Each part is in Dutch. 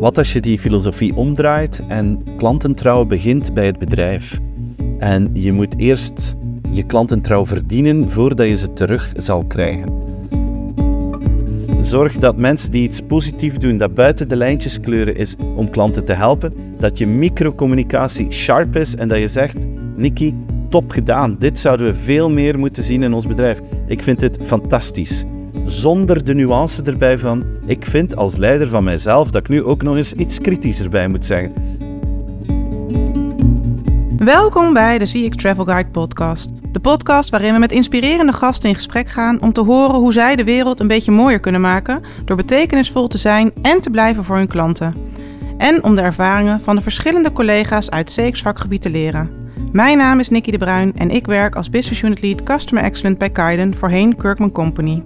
Wat als je die filosofie omdraait en klantentrouw begint bij het bedrijf? En je moet eerst je klantentrouw verdienen voordat je ze terug zal krijgen. Zorg dat mensen die iets positiefs doen, dat buiten de lijntjes kleuren is om klanten te helpen, dat je microcommunicatie sharp is en dat je zegt, Nikki, top gedaan. Dit zouden we veel meer moeten zien in ons bedrijf. Ik vind dit fantastisch. Zonder de nuance erbij van, ik vind als leider van mijzelf dat ik nu ook nog eens iets kritischer bij moet zeggen. Welkom bij de ZX Travel Guide podcast. De podcast waarin we met inspirerende gasten in gesprek gaan om te horen hoe zij de wereld een beetje mooier kunnen maken door betekenisvol te zijn en te blijven voor hun klanten. En om de ervaringen van de verschillende collega's uit CX vakgebied te leren. Mijn naam is Nikki de Bruin en ik werk als Business Unit Lead Customer Excellence bij Kaiden, voorheen Kirkman Company.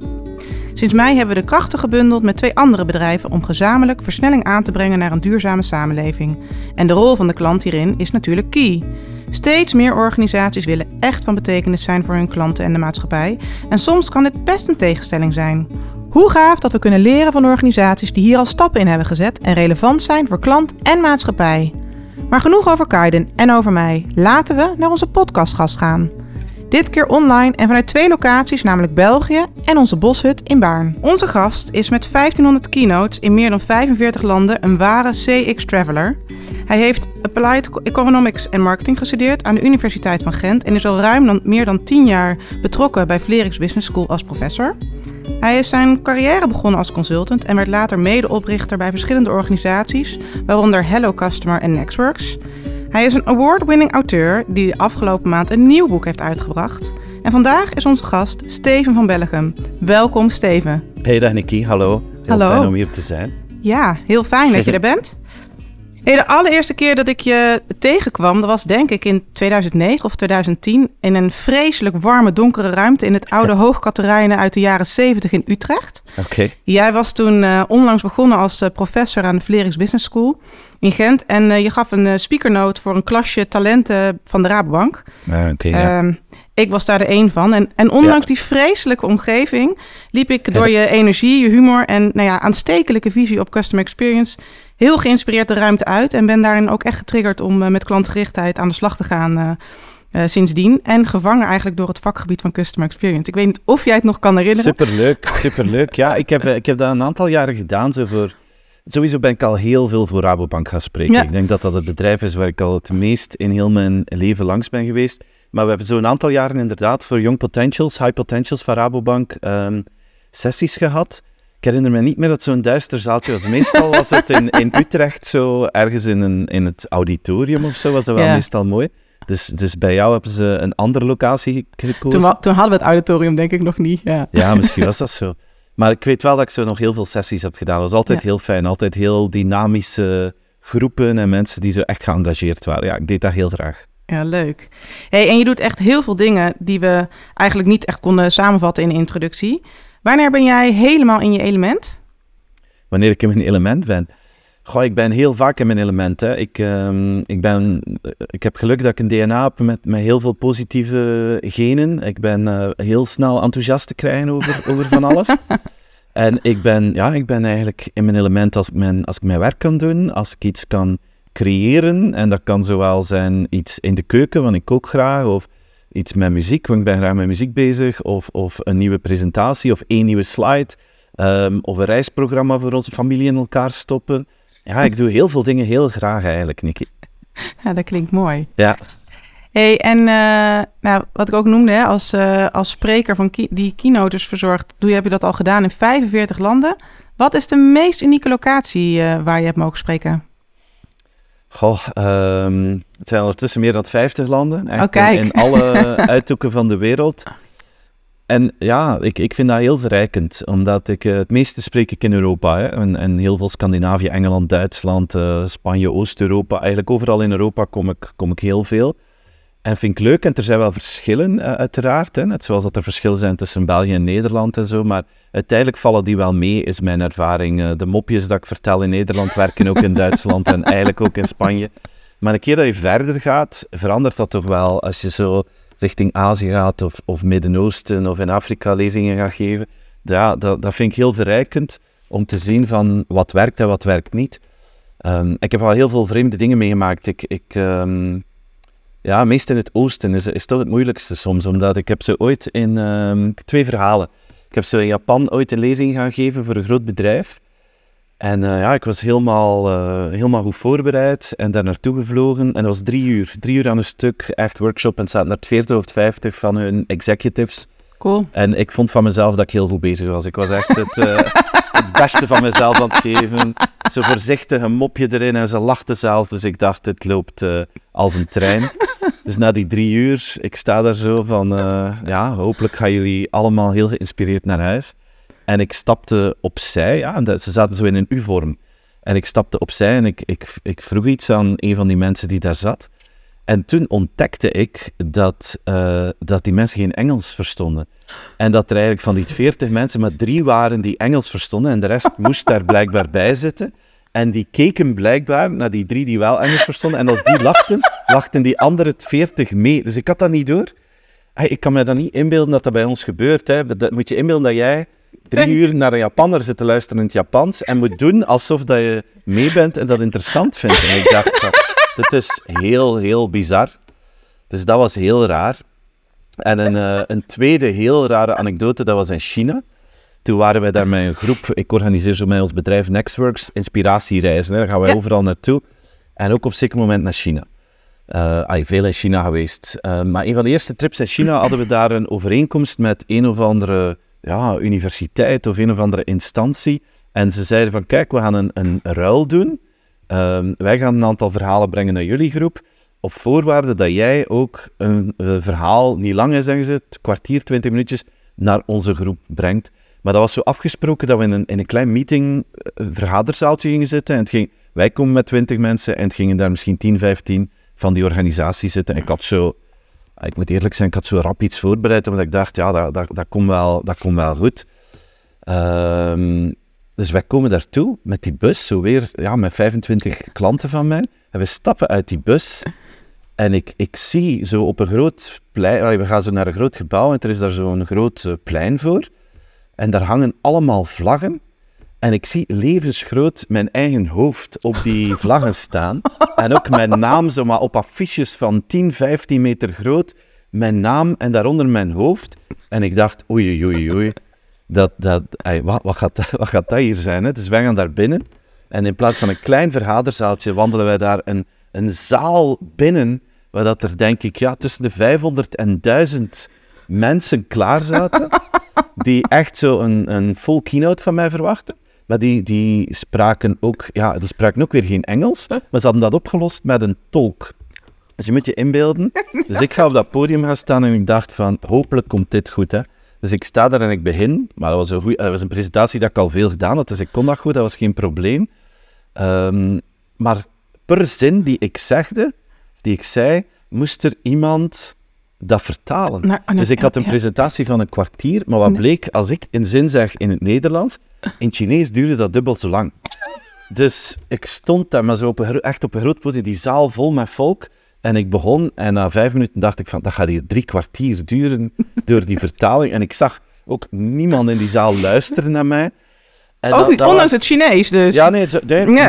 Sinds mei hebben we de krachten gebundeld met twee andere bedrijven om gezamenlijk versnelling aan te brengen naar een duurzame samenleving. En de rol van de klant hierin is natuurlijk key. Steeds meer organisaties willen echt van betekenis zijn voor hun klanten en de maatschappij. En soms kan dit best een tegenstelling zijn. Hoe gaaf dat we kunnen leren van organisaties die hier al stappen in hebben gezet en relevant zijn voor klant en maatschappij. Maar genoeg over Kaiden en over mij. Laten we naar onze podcastgast gaan. Dit keer online en vanuit twee locaties, namelijk België en onze boshut in Baarn. Onze gast is met 1500 keynotes in meer dan 45 landen een ware CX-traveler. Hij heeft Applied Economics en Marketing gestudeerd aan de Universiteit van Gent en is al ruim dan, meer dan 10 jaar betrokken bij Vlerix Business School als professor. Hij is zijn carrière begonnen als consultant en werd later medeoprichter bij verschillende organisaties, waaronder Hello Customer en Nextworks. Hij is een award-winning auteur die de afgelopen maand een nieuw boek heeft uitgebracht. En vandaag is onze gast Steven van Bellegem. Welkom Steven. Hey dag Nikki, hallo. Heel Hallo. fijn om hier te zijn. Ja, heel fijn dat je er bent. De allereerste keer dat ik je tegenkwam, dat was denk ik in 2009 of 2010... in een vreselijk warme, donkere ruimte in het oude Hoogkaterijnen uit de jaren 70 in Utrecht. Oké. Jij was toen eh, onlangs begonnen als eh, professor aan de Vlerix Business School in Gent. En eh, je gaf een speakernote voor een klasje talenten van de Rabobank. Oké, ja. Ehm, ik was daar er één van. En, en ondanks Ja. die vreselijke omgeving liep ik door je energie, je humor en nou ja, aanstekelijke visie op customer experience heel geïnspireerd de ruimte uit. En ben daarin ook echt getriggerd om eh, met klantgerichtheid aan de slag te gaan eh, eh, sindsdien. En gevangen eigenlijk door het vakgebied van customer experience. Ik weet niet of jij het nog kan herinneren. Superleuk, superleuk. Ja, ik heb, ik heb dat een aantal jaren gedaan. Zo voor, sowieso ben ik al heel veel voor Rabobank gaan spreken. Ja. Ik denk dat dat het bedrijf is waar ik al het meest in heel mijn leven langs ben geweest. Maar we hebben zo een aantal jaren inderdaad voor Young Potentials, High Potentials van Rabobank, ehm, sessies gehad. Ik herinner me niet meer dat zo'n duister zaaltje was. Meestal was het in, in Utrecht zo, ergens in, een, in het auditorium of zo, was dat wel Ja. meestal mooi. Dus, dus bij jou hebben ze een andere locatie gekozen. Toen, hadden we het auditorium denk ik nog niet. Ja. Ja, misschien was dat zo. Maar ik weet wel dat ik zo nog heel veel sessies heb gedaan. Dat was altijd Ja. heel fijn. Altijd heel dynamische groepen en mensen die zo echt geëngageerd waren. Ja, ik deed dat heel graag. Ja, leuk. Hey, en je doet echt heel veel dingen die we eigenlijk niet echt konden samenvatten in de introductie. Wanneer ben jij helemaal in je element? Wanneer ik in mijn element ben. Goh, ik ben heel vaak in mijn element. Hè. Ik, ehm, ik, ben, ik heb geluk dat ik een DNA heb met, met heel veel positieve genen. Ik ben eh, heel snel enthousiast te krijgen over, over van alles. En ik ben, ja, ik ben eigenlijk in mijn element als ik mijn, als ik mijn werk kan doen, als ik iets kan creëren. En dat kan zowel zijn iets in de keuken, want ik kook graag, of iets met muziek, want ik ben graag met muziek bezig, of, of een nieuwe presentatie, of één nieuwe slide, ehm, of een reisprogramma voor onze familie in elkaar stoppen. Ja, ik doe heel veel dingen heel graag eigenlijk, Nicky. Ja, dat klinkt mooi. Ja. Hey, en eh, nou, wat ik ook noemde, hè, als, eh, als spreker van ki- die keynotes verzorgt, doe heb je dat al gedaan in 45 landen. Wat is de meest unieke locatie eh, waar je hebt mogen spreken? Goh, ehm, het zijn ondertussen meer dan 50 landen. Echt Oh. In, in alle uithoeken van de wereld. En ja, ik, ik vind dat heel verrijkend, omdat ik eh, het meeste spreek ik in Europa. Hè, en, en heel veel Scandinavië, Engeland, Duitsland, eh, Spanje, Oost-Europa. Eigenlijk overal in Europa kom ik, kom ik heel veel. En vind ik leuk, en er zijn wel verschillen eh, uiteraard, hè, net zoals dat er verschillen zijn tussen België en Nederland en zo, maar uiteindelijk vallen die wel mee, is mijn ervaring. Eh, de mopjes dat ik vertel in Nederland werken ook in Duitsland en eigenlijk ook in Spanje. Maar een keer dat je verder gaat, verandert dat toch wel als je zo richting Azië gaat of, of Midden-Oosten of in Afrika lezingen gaat geven. ja, dat, dat vind ik heel verrijkend om te zien van wat werkt en wat werkt niet. Ehm, ik heb al heel veel vreemde dingen meegemaakt. Ik, ik, ehm, ja, meest in het oosten is, is toch het moeilijkste soms, omdat ik heb ze ooit in um, twee verhalen. Ik heb ze in Japan ooit een lezing gaan geven voor een groot bedrijf. En uh, ja, ik was helemaal, uh, helemaal goed voorbereid en daar naartoe gevlogen. En dat was drie uur, drie uur aan een stuk, echt workshop. En het zaten er 40 of 50 van hun executives. Cool. En ik vond van mezelf dat ik heel goed bezig was. Ik was echt het, uh, het beste van mezelf aan het geven. Zo voorzichtig een mopje erin en ze lachten zelf. Dus ik dacht, het loopt als een trein. Dus na die drie uur, ik sta daar zo van, uh, ja, hopelijk gaan jullie allemaal heel geïnspireerd naar huis. En ik stapte opzij, ja, en ze zaten zo in een U-vorm. En ik stapte opzij en ik, ik, ik vroeg iets aan een van die mensen die daar zat. En toen ontdekte ik dat, uh, dat die mensen geen Engels verstonden. En dat er eigenlijk van die veertig mensen maar drie waren die Engels verstonden en de rest moest daar blijkbaar bij zitten. En die keken blijkbaar naar die drie die wel Engels verstonden. En als die lachten, lachten die andere veertig mee. Dus ik had dat niet door. Hey, ik kan me dat niet inbeelden dat dat bij ons gebeurt. Hè. Dat moet je inbeelden dat jij drie uur naar een Japanner zit te luisteren in het Japans en moet doen alsof dat je mee bent en dat interessant vindt. En ik dacht, dat is heel, heel bizar. Dus dat was heel raar. En een, uh, een tweede heel rare anekdote, dat was in China. Toen waren wij daar met een groep, ik organiseer zo met ons bedrijf Nextworks, inspiratiereizen. Hè. Daar gaan wij overal naartoe. En ook op zeker moment naar China. Uh, veel in China geweest. Uh, maar een van de eerste trips in China hadden we daar een overeenkomst met een of andere ja, universiteit of een of andere instantie. En ze zeiden van, kijk, we gaan een, een ruil doen. Uh, wij gaan een aantal verhalen brengen naar jullie groep. Op voorwaarde dat jij ook een, verhaal, niet lang is, zeggen ze, het kwartier, twintig minuutjes, naar onze groep brengt. Maar dat was zo afgesproken dat we in een, in een klein meeting, een vergaderzaaltje gingen zitten. En het ging, wij komen met twintig mensen en het gingen daar misschien 10, 15 van die organisatie zitten. En ik had zo, ik moet eerlijk zijn, ik had zo rap iets voorbereid, omdat ik dacht, ja, dat, dat, dat komt wel, dat komt wel goed. Um, dus wij komen daartoe met die bus, zo weer ja, met 25 klanten van mij. En we stappen uit die bus en ik, ik zie zo op een groot plein, we gaan zo naar een groot gebouw en er is daar zo'n groot uh, plein voor. En daar hangen allemaal vlaggen. En ik zie levensgroot mijn eigen hoofd op die vlaggen staan. En ook mijn naam, zo maar op affiches van 10, 15 meter groot. Mijn naam en daaronder mijn hoofd. En ik dacht, oei, oei, oei. Dat, dat, ey, wat, wat, gaat, wat gaat dat hier zijn? Hè? Dus wij gaan daar binnen. En in plaats van een klein vergaderzaaltje wandelen wij daar een, een zaal binnen. Waar dat er denk ik ja, tussen de 500 en 1000 mensen klaar zaten. Die echt zo een, een full keynote van mij verwachten. Maar die, die spraken ook, ja, die spraken ook weer geen Engels. Maar ze hadden dat opgelost met een tolk. Dus je moet je inbeelden. Dus ik ga op dat podium gaan staan en ik dacht van, hopelijk komt dit goed, hè. Dus ik sta daar en ik begin. Maar dat was een, goeie, dat was een presentatie dat ik al veel gedaan had, dus ik kon dat goed, dat was geen probleem. Um, maar per zin die ik zegde, die ik zei, moest er iemand dat vertalen. Nou, dus ik had een presentatie van een kwartier, maar wat bleek, als ik een zin zeg in het Nederlands, in Chinees duurde dat dubbel zo lang. Dus ik stond daar, maar zo op een, echt op een groot podium, die zaal vol met volk. En ik begon en na vijf minuten dacht ik van, dat gaat hier drie kwartier duren door die vertaling. En ik zag ook niemand in die zaal luisteren naar mij. En Ook dat- niet, dat ondanks was- het Chinees dus. ja, nee,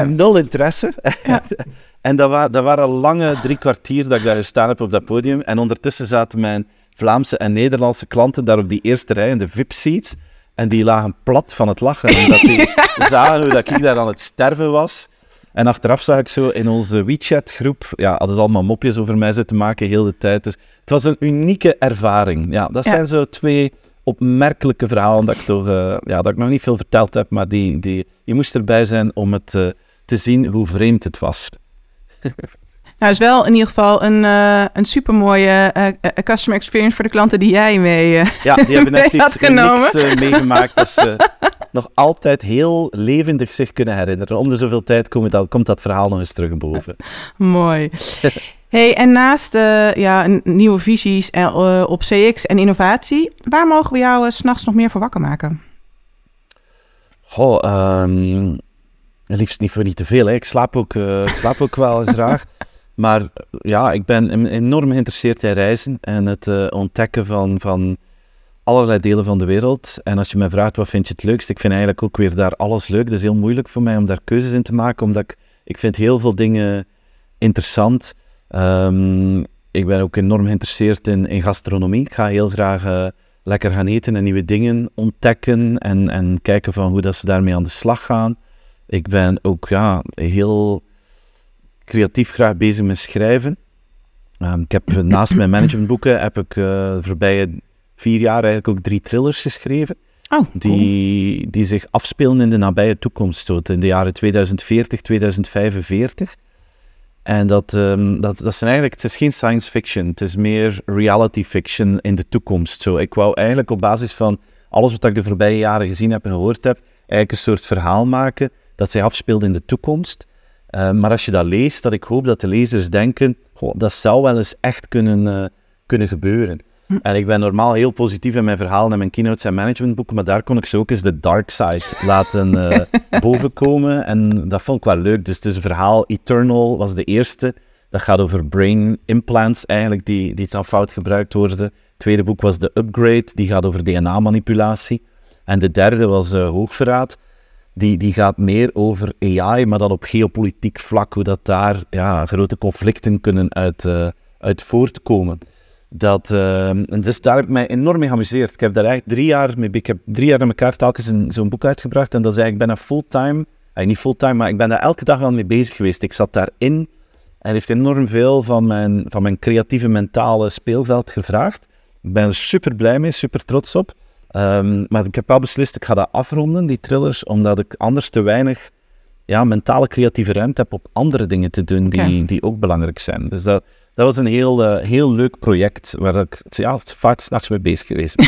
nul interesse. Ja. en dat, wa dat waren lange drie kwartier dat ik daar gestaan heb op dat podium. En ondertussen zaten mijn Vlaamse en Nederlandse klanten daar op die eerste rij in de VIP-seats. En die lagen plat van het lachen. Omdat die zagen hoe dat ik daar aan het sterven was. En achteraf zag ik zo in onze WeChat-groep, ja, hadden ze allemaal mopjes over mij zitten maken heel de tijd. Dus het was een unieke ervaring. Ja, dat Ja. zijn zo twee opmerkelijke verhalen dat ik toch, eh, ja, dat ik nog niet veel verteld heb, maar die, die, je moest erbij zijn om het eh, te zien hoe vreemd het was. Nou, is wel in ieder geval een, eh een supermooie eh, eh, customer experience voor de klanten die jij mee... eh, Ja, die hebben had iets eh, meegemaakt dat ze nog altijd heel levendig zich kunnen herinneren. Om de zoveel tijd komt dat, komt dat verhaal nog eens terug boven. Mooi. Hey, en naast ja, nieuwe visies op CX en innovatie, waar mogen we jou s s'nachts nog meer voor wakker maken? Goh, ehm, liefst niet voor niet te veel. Hè. Ik, slaap ook, ik slaap ook wel graag. Maar eh, ja, ik ben enorm geïnteresseerd in reizen en het eh, ontdekken van, van allerlei delen van de wereld. En als je mij vraagt wat vind je het leukst, ik vind eigenlijk ook weer daar alles leuk. Het is heel moeilijk voor mij om daar keuzes in te maken, omdat ik, ik vind heel veel dingen interessant. Ehm, ik ben ook enorm geïnteresseerd in, in gastronomie. Ik ga heel graag eh, lekker gaan eten en nieuwe dingen ontdekken en, en kijken van hoe dat ze daarmee aan de slag gaan. Ik ben ook ja, heel creatief graag bezig met schrijven. Ehm, ik heb naast mijn managementboeken heb ik uh, de voorbije vier jaar eigenlijk ook drie thrillers geschreven. Oh, cool. Die, die zich afspelen in de nabije toekomst, zo in de jaren 2040, 2045. En dat, um, dat, dat zijn eigenlijk, het is geen science fiction, het is meer reality fiction in de toekomst. Zo, ik wou eigenlijk op basis van alles wat ik de voorbije jaren gezien heb en gehoord heb, eigenlijk een soort verhaal maken dat zich afspeelt in de toekomst. Uh, maar als je dat leest, dat ik hoop dat de lezers denken, goh, dat zou wel eens echt kunnen, uh, kunnen gebeuren. Hm. En ik ben normaal heel positief in mijn verhalen en mijn keynotes en managementboeken, maar daar kon ik ze ook eens de dark side laten uh, bovenkomen. En dat vond ik wel leuk. Dus het is een verhaal, Eternal was de eerste. Dat gaat over brain implants eigenlijk, die, die dan fout gebruikt worden. Het tweede boek was The Upgrade, die gaat over DNA-manipulatie. En de derde was Hoogverraad. Die, die gaat meer over AI, maar dan op geopolitiek vlak, hoe dat daar ja, grote conflicten kunnen uit, uh, uit voortkomen. Dat, en dus daar heb ik mij enorm mee geamuseerd. Ik heb daar eigenlijk drie jaar mee, ik heb drie jaar aan elkaar telkens zo'n boek uitgebracht. En dat is eigenlijk bijna fulltime, niet fulltime, maar ik ben daar elke dag wel mee bezig geweest. Ik zat daarin en heeft enorm veel van mijn, van mijn creatieve mentale speelveld gevraagd. Ik ben er super blij mee, super trots op. Um, maar ik heb wel beslist, ik ga dat afronden, die thrillers, omdat ik anders te weinig ja, mentale creatieve ruimte heb op andere dingen te doen die, okay. die ook belangrijk zijn. Dus dat, dat was een heel, uh, heel leuk project waar ik ja, vaak s'nachts mee bezig geweest ben.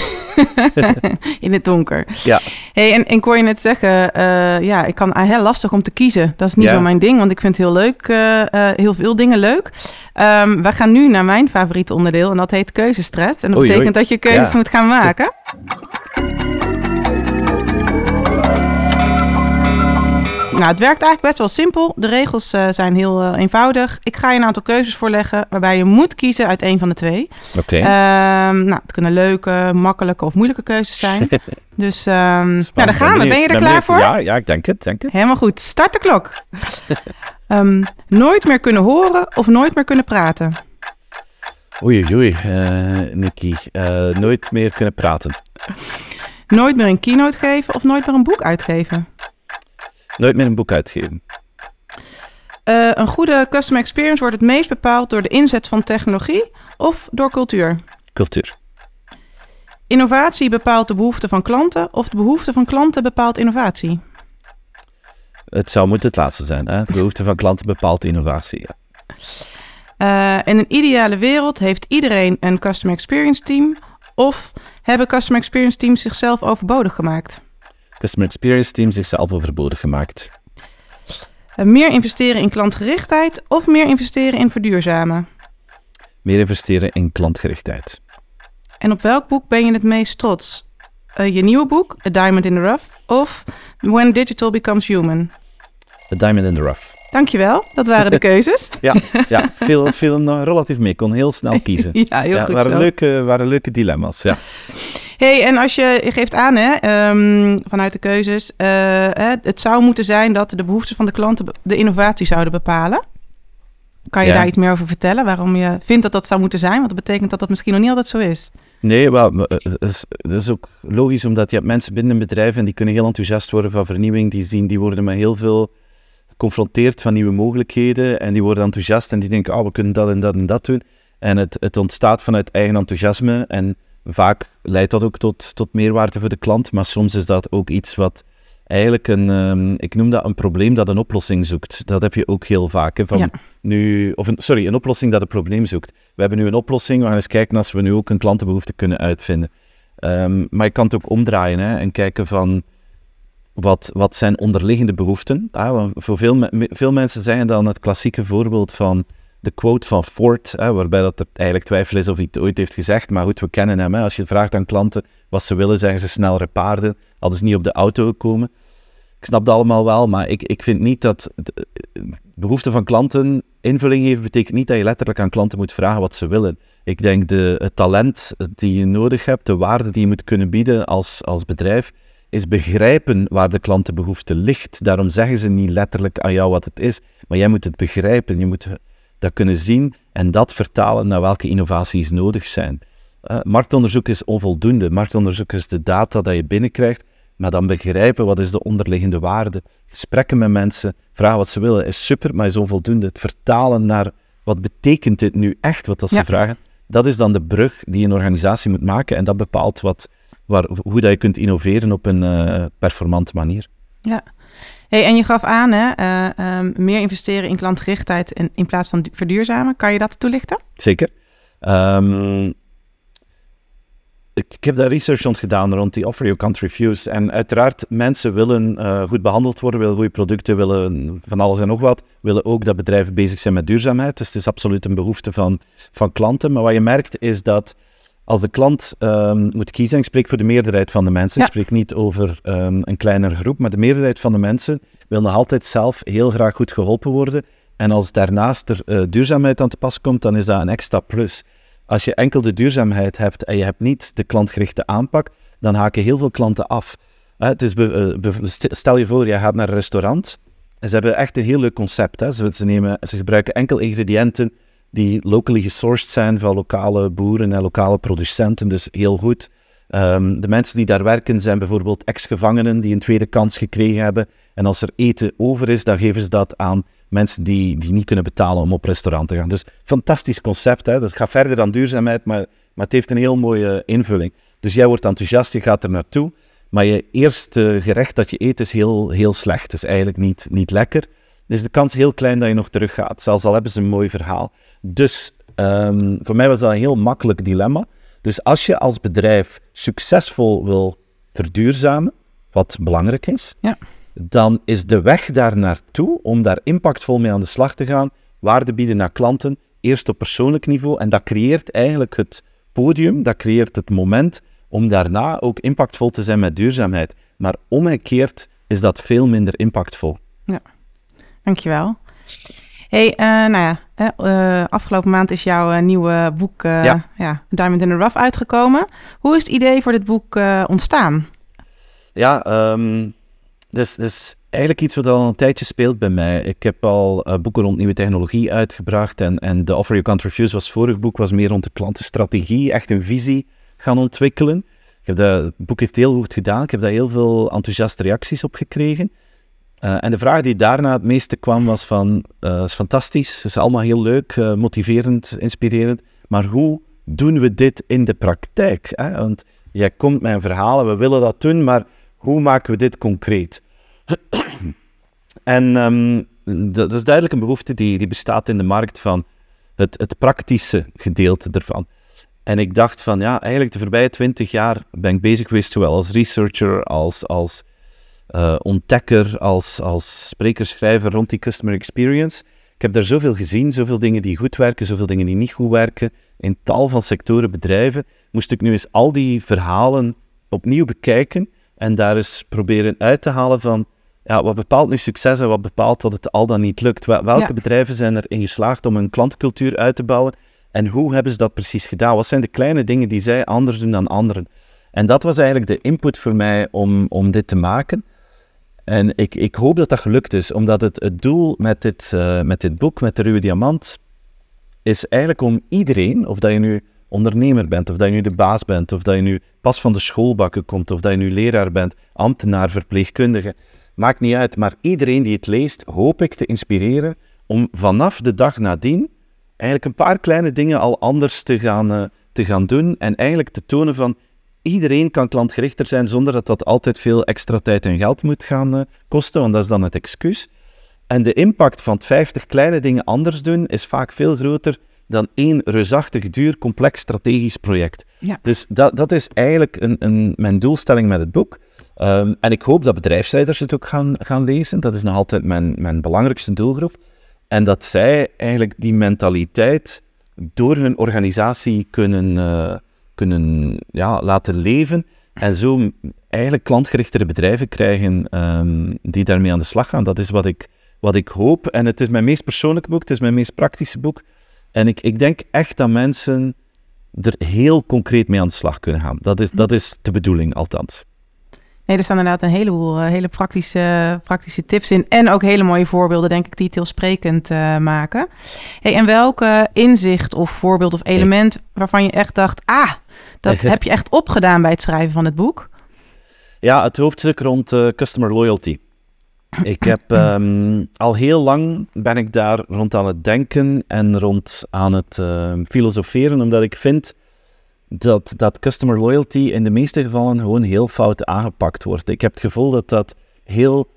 In het donker. Ja. Hey, en, en kon je net zeggen, uh, ja, ik kan uh, heel lastig om te kiezen. Dat is niet ja. zo mijn ding, want ik vind heel leuk, heel veel dingen leuk. Um, we gaan nu naar mijn favoriete onderdeel en dat heet keuzestress. En dat oei, betekent oei. dat je keuzes ja. moet gaan maken. Nou, het werkt eigenlijk best wel simpel. De regels uh, zijn heel uh, eenvoudig. Ik ga je een aantal keuzes voorleggen waarbij je moet kiezen uit een van de twee. Oké. Okay. Um, nou, het kunnen leuke, makkelijke of moeilijke keuzes zijn. dus um, nou, daar gaan we. Ben je er klaar voor? Ja, ja, ik denk het, denk het. Helemaal goed. Start de klok. um, nooit meer kunnen horen of nooit meer kunnen praten? Oei, oei, uh, Nicky. nooit meer kunnen praten. Nooit meer een keynote geven of nooit meer een boek uitgeven? Nooit meer een boek uitgeven. Uh, een goede customer experience wordt het meest bepaald door de inzet van technologie of door cultuur? Cultuur. Innovatie bepaalt de behoeften van klanten of de behoefte van klanten bepaalt innovatie? Het zou moeten het laatste zijn. Hè? De behoefte van klanten bepaalt innovatie. Ja. Uh, in een ideale wereld heeft iedereen een customer experience team of hebben customer experience teams zichzelf overbodig gemaakt? Customer Experience Team zichzelf overbodig gemaakt. Uh, meer investeren in klantgerichtheid of meer investeren in verduurzamen? Meer investeren in klantgerichtheid. En op welk boek ben je het meest trots? Uh, je nieuwe boek, A Diamond in the Rough, of When Digital Becomes Human? A Diamond in the Rough. Dankjewel, dat waren de keuzes. ja, ja veel, veel uh, relatief mee. Ik kon heel snel kiezen. ja, heel ja, goed waren zo. Leuke, waren leuke dilemma's, ja. Hey, en als je, je geeft aan, hè, um, vanuit de keuzes, uh, hè, het zou moeten zijn dat de behoeften van de klanten de innovatie zouden bepalen. Kan je ja. daar iets meer over vertellen? Waarom je vindt dat dat zou moeten zijn? Want dat betekent dat dat misschien nog niet altijd zo is. Nee, wel, dat is, dat is ook logisch, omdat je hebt mensen binnen een bedrijf en die kunnen heel enthousiast worden van vernieuwing. Die, zien, die worden met heel veel geconfronteerd van nieuwe mogelijkheden en die worden enthousiast en die denken, oh, we kunnen dat en dat en dat doen. En het, het ontstaat vanuit eigen enthousiasme en vaak leidt dat ook tot, tot meerwaarde voor de klant, maar soms is dat ook iets wat eigenlijk een, um, ik noem dat een probleem dat een oplossing zoekt. Dat heb je ook heel vaak. Hè, van Ja. nu, of een, sorry, een oplossing dat een probleem zoekt. We hebben nu een oplossing, we gaan eens kijken als we nu ook een klantenbehoefte kunnen uitvinden. Um, maar je kan het ook omdraaien hè, en kijken van wat, wat zijn onderliggende behoeften. Ah, voor veel, veel mensen zeggen dan het klassieke voorbeeld van de quote van Ford, hè, waarbij dat er eigenlijk twijfel is of hij het ooit heeft gezegd. Maar goed, we kennen hem. Hè. Als je vraagt aan klanten wat ze willen, zeggen ze snel paarden. Hadden ze niet op de auto gekomen. Ik snap dat allemaal wel, maar ik, ik vind niet dat de behoeften van klanten invulling geven, betekent niet dat je letterlijk aan klanten moet vragen wat ze willen. Ik denk de, het talent die je nodig hebt, de waarde die je moet kunnen bieden als, als bedrijf, is begrijpen waar de klantenbehoefte ligt. Daarom zeggen ze niet letterlijk aan jou wat het is, maar jij moet het begrijpen. Je moet dat kunnen zien en dat vertalen naar welke innovaties nodig zijn. Uh, marktonderzoek is onvoldoende. Marktonderzoek is de data dat je binnenkrijgt, maar dan begrijpen wat is de onderliggende waarde. Gesprekken met mensen, vragen wat ze willen, is super, maar is onvoldoende. Het vertalen naar wat betekent dit nu echt, wat dat ze vragen, dat is dan de brug die een organisatie moet maken en dat bepaalt wat, waar, hoe dat je kunt innoveren op een uh, performante manier. Ja, Hey, en je gaf aan, hè, uh, um, meer investeren in klantgerichtheid in, in plaats van verduurzamen. Kan je dat toelichten? Zeker. Um, ik, heb daar research rond gedaan rond die offer you can't refuse. En uiteraard, mensen willen uh, goed behandeld worden, willen goede producten, willen van alles en nog wat. Willen ook dat bedrijven bezig zijn met duurzaamheid. Dus het is absoluut een behoefte van, van klanten. Maar wat je merkt is dat als de klant um, moet kiezen, ik spreek voor de meerderheid van de mensen, ik spreek niet over um, een kleinere groep, maar de meerderheid van de mensen wil nog altijd zelf heel graag goed geholpen worden. En als daarnaast er uh, duurzaamheid aan te pas komt, dan is dat een extra plus. Als je enkel de duurzaamheid hebt en je hebt niet de klantgerichte aanpak, dan haken heel veel klanten af. Het is uh, stel je voor, je gaat naar een restaurant en ze hebben echt een heel leuk concept. Hè. Ze, ze, nemen, ze gebruiken enkel ingrediënten die locally gesourced zijn van lokale boeren en lokale producenten, dus heel goed. Um, de mensen die daar werken zijn bijvoorbeeld ex-gevangenen die een tweede kans gekregen hebben. En als er eten over is, dan geven ze dat aan mensen die, die niet kunnen betalen om op restaurant te gaan. Dus fantastisch concept. Hè? Dat gaat verder dan duurzaamheid, maar, maar het heeft een heel mooie invulling. Dus jij wordt enthousiast, je gaat er naartoe. Maar je eerste gerecht dat je eet is heel, heel slecht. Het is eigenlijk niet, niet lekker is de kans heel klein dat je nog teruggaat. Zelfs al hebben ze een mooi verhaal. Dus um, voor mij was dat een heel makkelijk dilemma. Dus als je als bedrijf succesvol wil verduurzamen, wat belangrijk is, ja. dan is de weg daar naartoe om daar impactvol mee aan de slag te gaan, waarde bieden naar klanten, eerst op persoonlijk niveau. En dat creëert eigenlijk het podium, dat creëert het moment om daarna ook impactvol te zijn met duurzaamheid. Maar omgekeerd is dat veel minder impactvol. Ja. Dankjewel. Hey, uh, nou ja, uh, afgelopen maand is jouw uh, nieuwe boek ja. ja. Diamond in the Rough uitgekomen. Hoe is het idee voor dit boek ontstaan? Ja, um, dus, dus eigenlijk iets wat al een tijdje speelt bij mij. Ik heb al boeken rond nieuwe technologie uitgebracht en, en The Offer You Can't Refuse was vorig boek, was meer rond de klantenstrategie, echt een visie gaan ontwikkelen. Ik heb dat, het boek heeft heel goed gedaan, ik heb daar heel veel enthousiaste reacties op gekregen. Uh, en de vraag die daarna het meeste kwam was van, uh, is fantastisch, het is allemaal heel leuk, uh, motiverend, inspirerend, maar hoe doen we dit in de praktijk? Hè? Want jij komt met een verhaal en we willen dat doen, maar hoe maken we dit concreet? en um, dat is duidelijk een behoefte die, die bestaat in de markt van het, het praktische gedeelte ervan. En ik dacht van, ja, eigenlijk de voorbije twintig jaar ben ik bezig geweest, zowel als researcher als als uh, ontdekker, als, als spreker-schrijver rond die customer experience. Ik heb daar zoveel gezien, zoveel dingen die goed werken, zoveel dingen die niet goed werken. In tal van sectoren, bedrijven, moest ik nu eens al die verhalen opnieuw bekijken en daar eens proberen uit te halen van ja, wat bepaalt nu succes en wat bepaalt dat het al dan niet lukt? Welke bedrijven zijn erin geslaagd om een klantcultuur uit te bouwen en hoe hebben ze dat precies gedaan? Wat zijn de kleine dingen die zij anders doen dan anderen? En dat was eigenlijk de input voor mij om, om dit te maken. En ik, ik hoop dat dat gelukt is, omdat het, het doel met dit, uh, met dit boek, met de Ruwe Diamant, is eigenlijk om iedereen, of dat je nu ondernemer bent, of dat je nu de baas bent, of dat je nu pas van de schoolbakken komt, of dat je nu leraar bent, ambtenaar, verpleegkundige, maakt niet uit. Maar iedereen die het leest, hoop ik te inspireren om vanaf de dag nadien eigenlijk een paar kleine dingen al anders te gaan, uh, te gaan doen en eigenlijk te tonen van iedereen kan klantgerichter zijn zonder dat dat altijd veel extra tijd en geld moet gaan uh, kosten, want dat is dan het excuus. En de impact van het 50 kleine dingen anders doen is vaak veel groter dan één reusachtig, duur, complex strategisch project. Ja. Dus dat, dat is eigenlijk een, een, mijn doelstelling met het boek. Um, en ik hoop dat bedrijfsleiders het ook gaan, gaan lezen. Dat is nog altijd mijn, mijn belangrijkste doelgroep. En dat zij eigenlijk die mentaliteit door hun organisatie kunnen, uh, kunnen ja, laten leven. En zo eigenlijk klantgerichtere bedrijven krijgen um, die daarmee aan de slag gaan. Dat is wat ik, wat ik hoop. En het is mijn meest persoonlijke boek, het is mijn meest praktische boek. En ik, ik denk echt dat mensen er heel concreet mee aan de slag kunnen gaan. Dat is, dat is de bedoeling, althans. Nee, er staan inderdaad een heleboel uh, hele praktische, praktische tips in. En ook hele mooie voorbeelden, denk ik, die het heel sprekend uh, maken. Hey, en welke inzicht of voorbeeld of element waarvan je echt dacht... ah, dat heb je echt opgedaan bij het schrijven van het boek? Ja, het hoofdstuk rond uh, customer loyalty. Ik heb um, al heel lang ben ik daar rond aan het denken en rond aan het filosoferen, omdat ik vind dat, dat customer loyalty in de meeste gevallen gewoon heel fout aangepakt wordt. Ik heb het gevoel dat dat heel,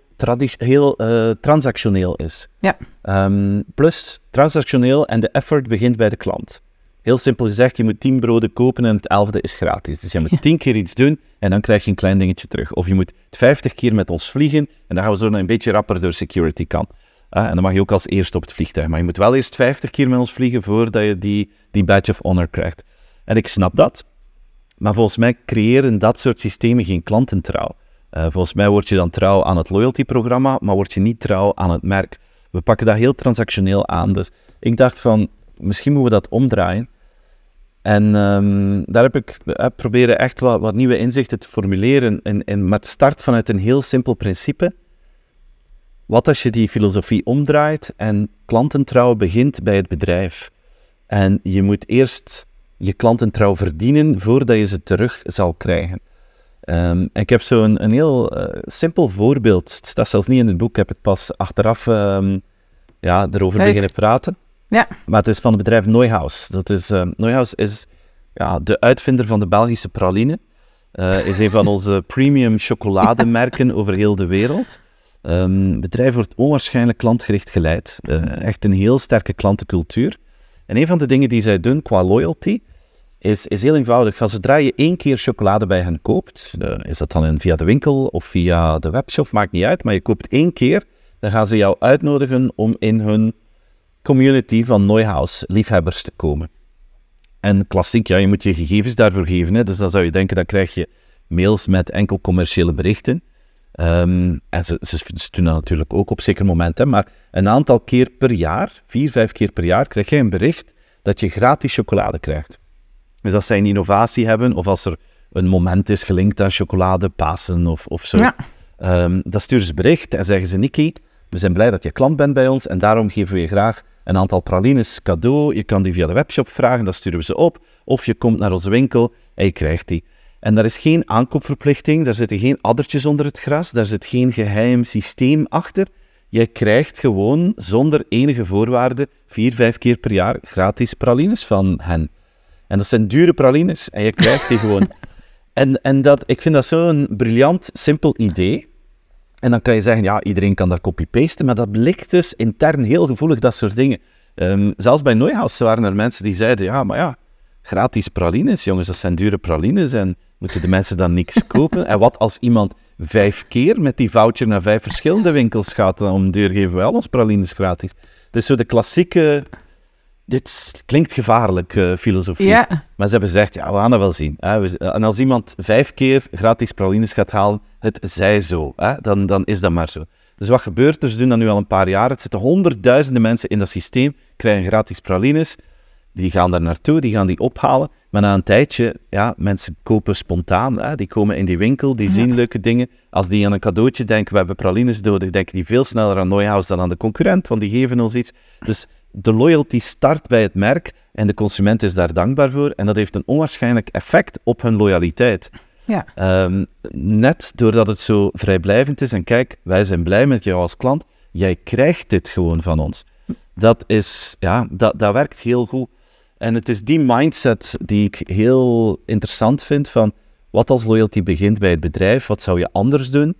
heel uh, transactioneel is. Ja. Um, plus, transactioneel en de effort begint bij de klant. Heel simpel gezegd, je moet tien broden kopen en het elfde is gratis. Dus je moet tien keer iets doen en dan krijg je een klein dingetje terug. Of je moet vijftig keer met ons vliegen en dan gaan we zo een beetje rapper door security kan. Uh, en dan mag je ook als eerste op het vliegtuig. Maar je moet wel eerst vijftig keer met ons vliegen voordat je die, die badge of honor krijgt. En ik snap dat. Maar volgens mij creëren dat soort systemen geen klantentrouw. Uh, volgens mij word je dan trouw aan het loyalty-programma, maar word je niet trouw aan het merk. We pakken dat heel transactioneel aan. Dus ik dacht van, misschien moeten we dat omdraaien. En um, daar heb ik uh, proberen echt wat, wat, nieuwe inzichten te formuleren. En, en met start vanuit een heel simpel principe. Wat als je die filosofie omdraait en klantentrouw begint bij het bedrijf? En je moet eerst je klanten trouw verdienen voordat je ze terug zal krijgen. Um, ik heb zo'n een, een heel uh, simpel voorbeeld. Het staat zelfs niet in het boek, ik heb het pas achteraf um, ja, erover Leuk. beginnen praten. Ja. Maar het is van het bedrijf Neuhaus. Dat is, uh, Neuhaus is ja, de uitvinder van de Belgische praline. Uh, is een van onze premium chocolademerken over heel de wereld. Het bedrijf wordt onwaarschijnlijk klantgericht geleid. echt een heel sterke klantencultuur. En een van de dingen die zij doen qua loyalty is, is heel eenvoudig. Van zodra je één keer chocolade bij hen koopt, is dat dan via de winkel of via de webshop, maakt niet uit, maar je koopt één keer, dan gaan ze jou uitnodigen om in hun community van Neuhaus liefhebbers te komen. En klassiek, ja, je moet je gegevens daarvoor geven. Hè, dus dan zou je denken, dan krijg je mails met enkel commerciële berichten. Um, en ze, ze, ze, doen dat natuurlijk ook op zeker momenten, maar een aantal keer per jaar, vier, vijf keer per jaar, krijg je een bericht dat je gratis chocolade krijgt. Dus als zij een innovatie hebben, of als er een moment is gelinkt aan chocolade, Pasen of, of zo, ja. um, dan sturen ze bericht en zeggen ze, Niki, we zijn blij dat je klant bent bij ons en daarom geven we je graag een aantal pralines cadeau. Je kan die via de webshop vragen, dan sturen we ze op. Of je komt naar onze winkel en je krijgt die. En daar is geen aankoopverplichting, daar zitten geen addertjes onder het gras, daar zit geen geheim systeem achter. Je krijgt gewoon zonder enige voorwaarden vier, vijf keer per jaar gratis pralines van hen. En dat zijn dure pralines en je krijgt die gewoon. En, en dat, ik vind dat zo'n briljant, simpel idee. En dan kan je zeggen, ja, iedereen kan dat copy-pasten, maar dat blijkt dus intern heel gevoelig, dat soort dingen. Um, zelfs bij Neuhaus waren er mensen die zeiden, ja, maar ja, gratis pralines, jongens, dat zijn dure pralines en moeten de mensen dan niks kopen? En wat als iemand vijf keer met die voucher naar vijf verschillende winkels gaat, dan om deur geven we al ons pralines gratis. Dus zo de klassieke, dit klinkt gevaarlijk, uh, filosofie. Ja. Maar ze hebben gezegd, ja, we gaan dat wel zien. Hè. En als iemand vijf keer gratis pralines gaat halen, het zij zo, hè, dan, dan is dat maar zo. Dus wat gebeurt er? Ze doen dat nu al een paar jaar. Het zitten honderdduizenden mensen in dat systeem, krijgen gratis pralines die gaan daar naartoe, die gaan die ophalen. Maar na een tijdje, ja, mensen kopen spontaan. Hè? Die komen in die winkel, die zien leuke dingen. Als die aan een cadeautje denken, we hebben pralines nodig, denken die veel sneller aan Neuhaus dan aan de concurrent, want die geven ons iets. Dus de loyalty start bij het merk en de consument is daar dankbaar voor. En dat heeft een onwaarschijnlijk effect op hun loyaliteit. Ja. Um, net doordat het zo vrijblijvend is en kijk, wij zijn blij met jou als klant, jij krijgt dit gewoon van ons. Dat, is, ja, dat, dat werkt heel goed. En het is die mindset die ik heel interessant vind van wat als loyalty begint bij het bedrijf, wat zou je anders doen?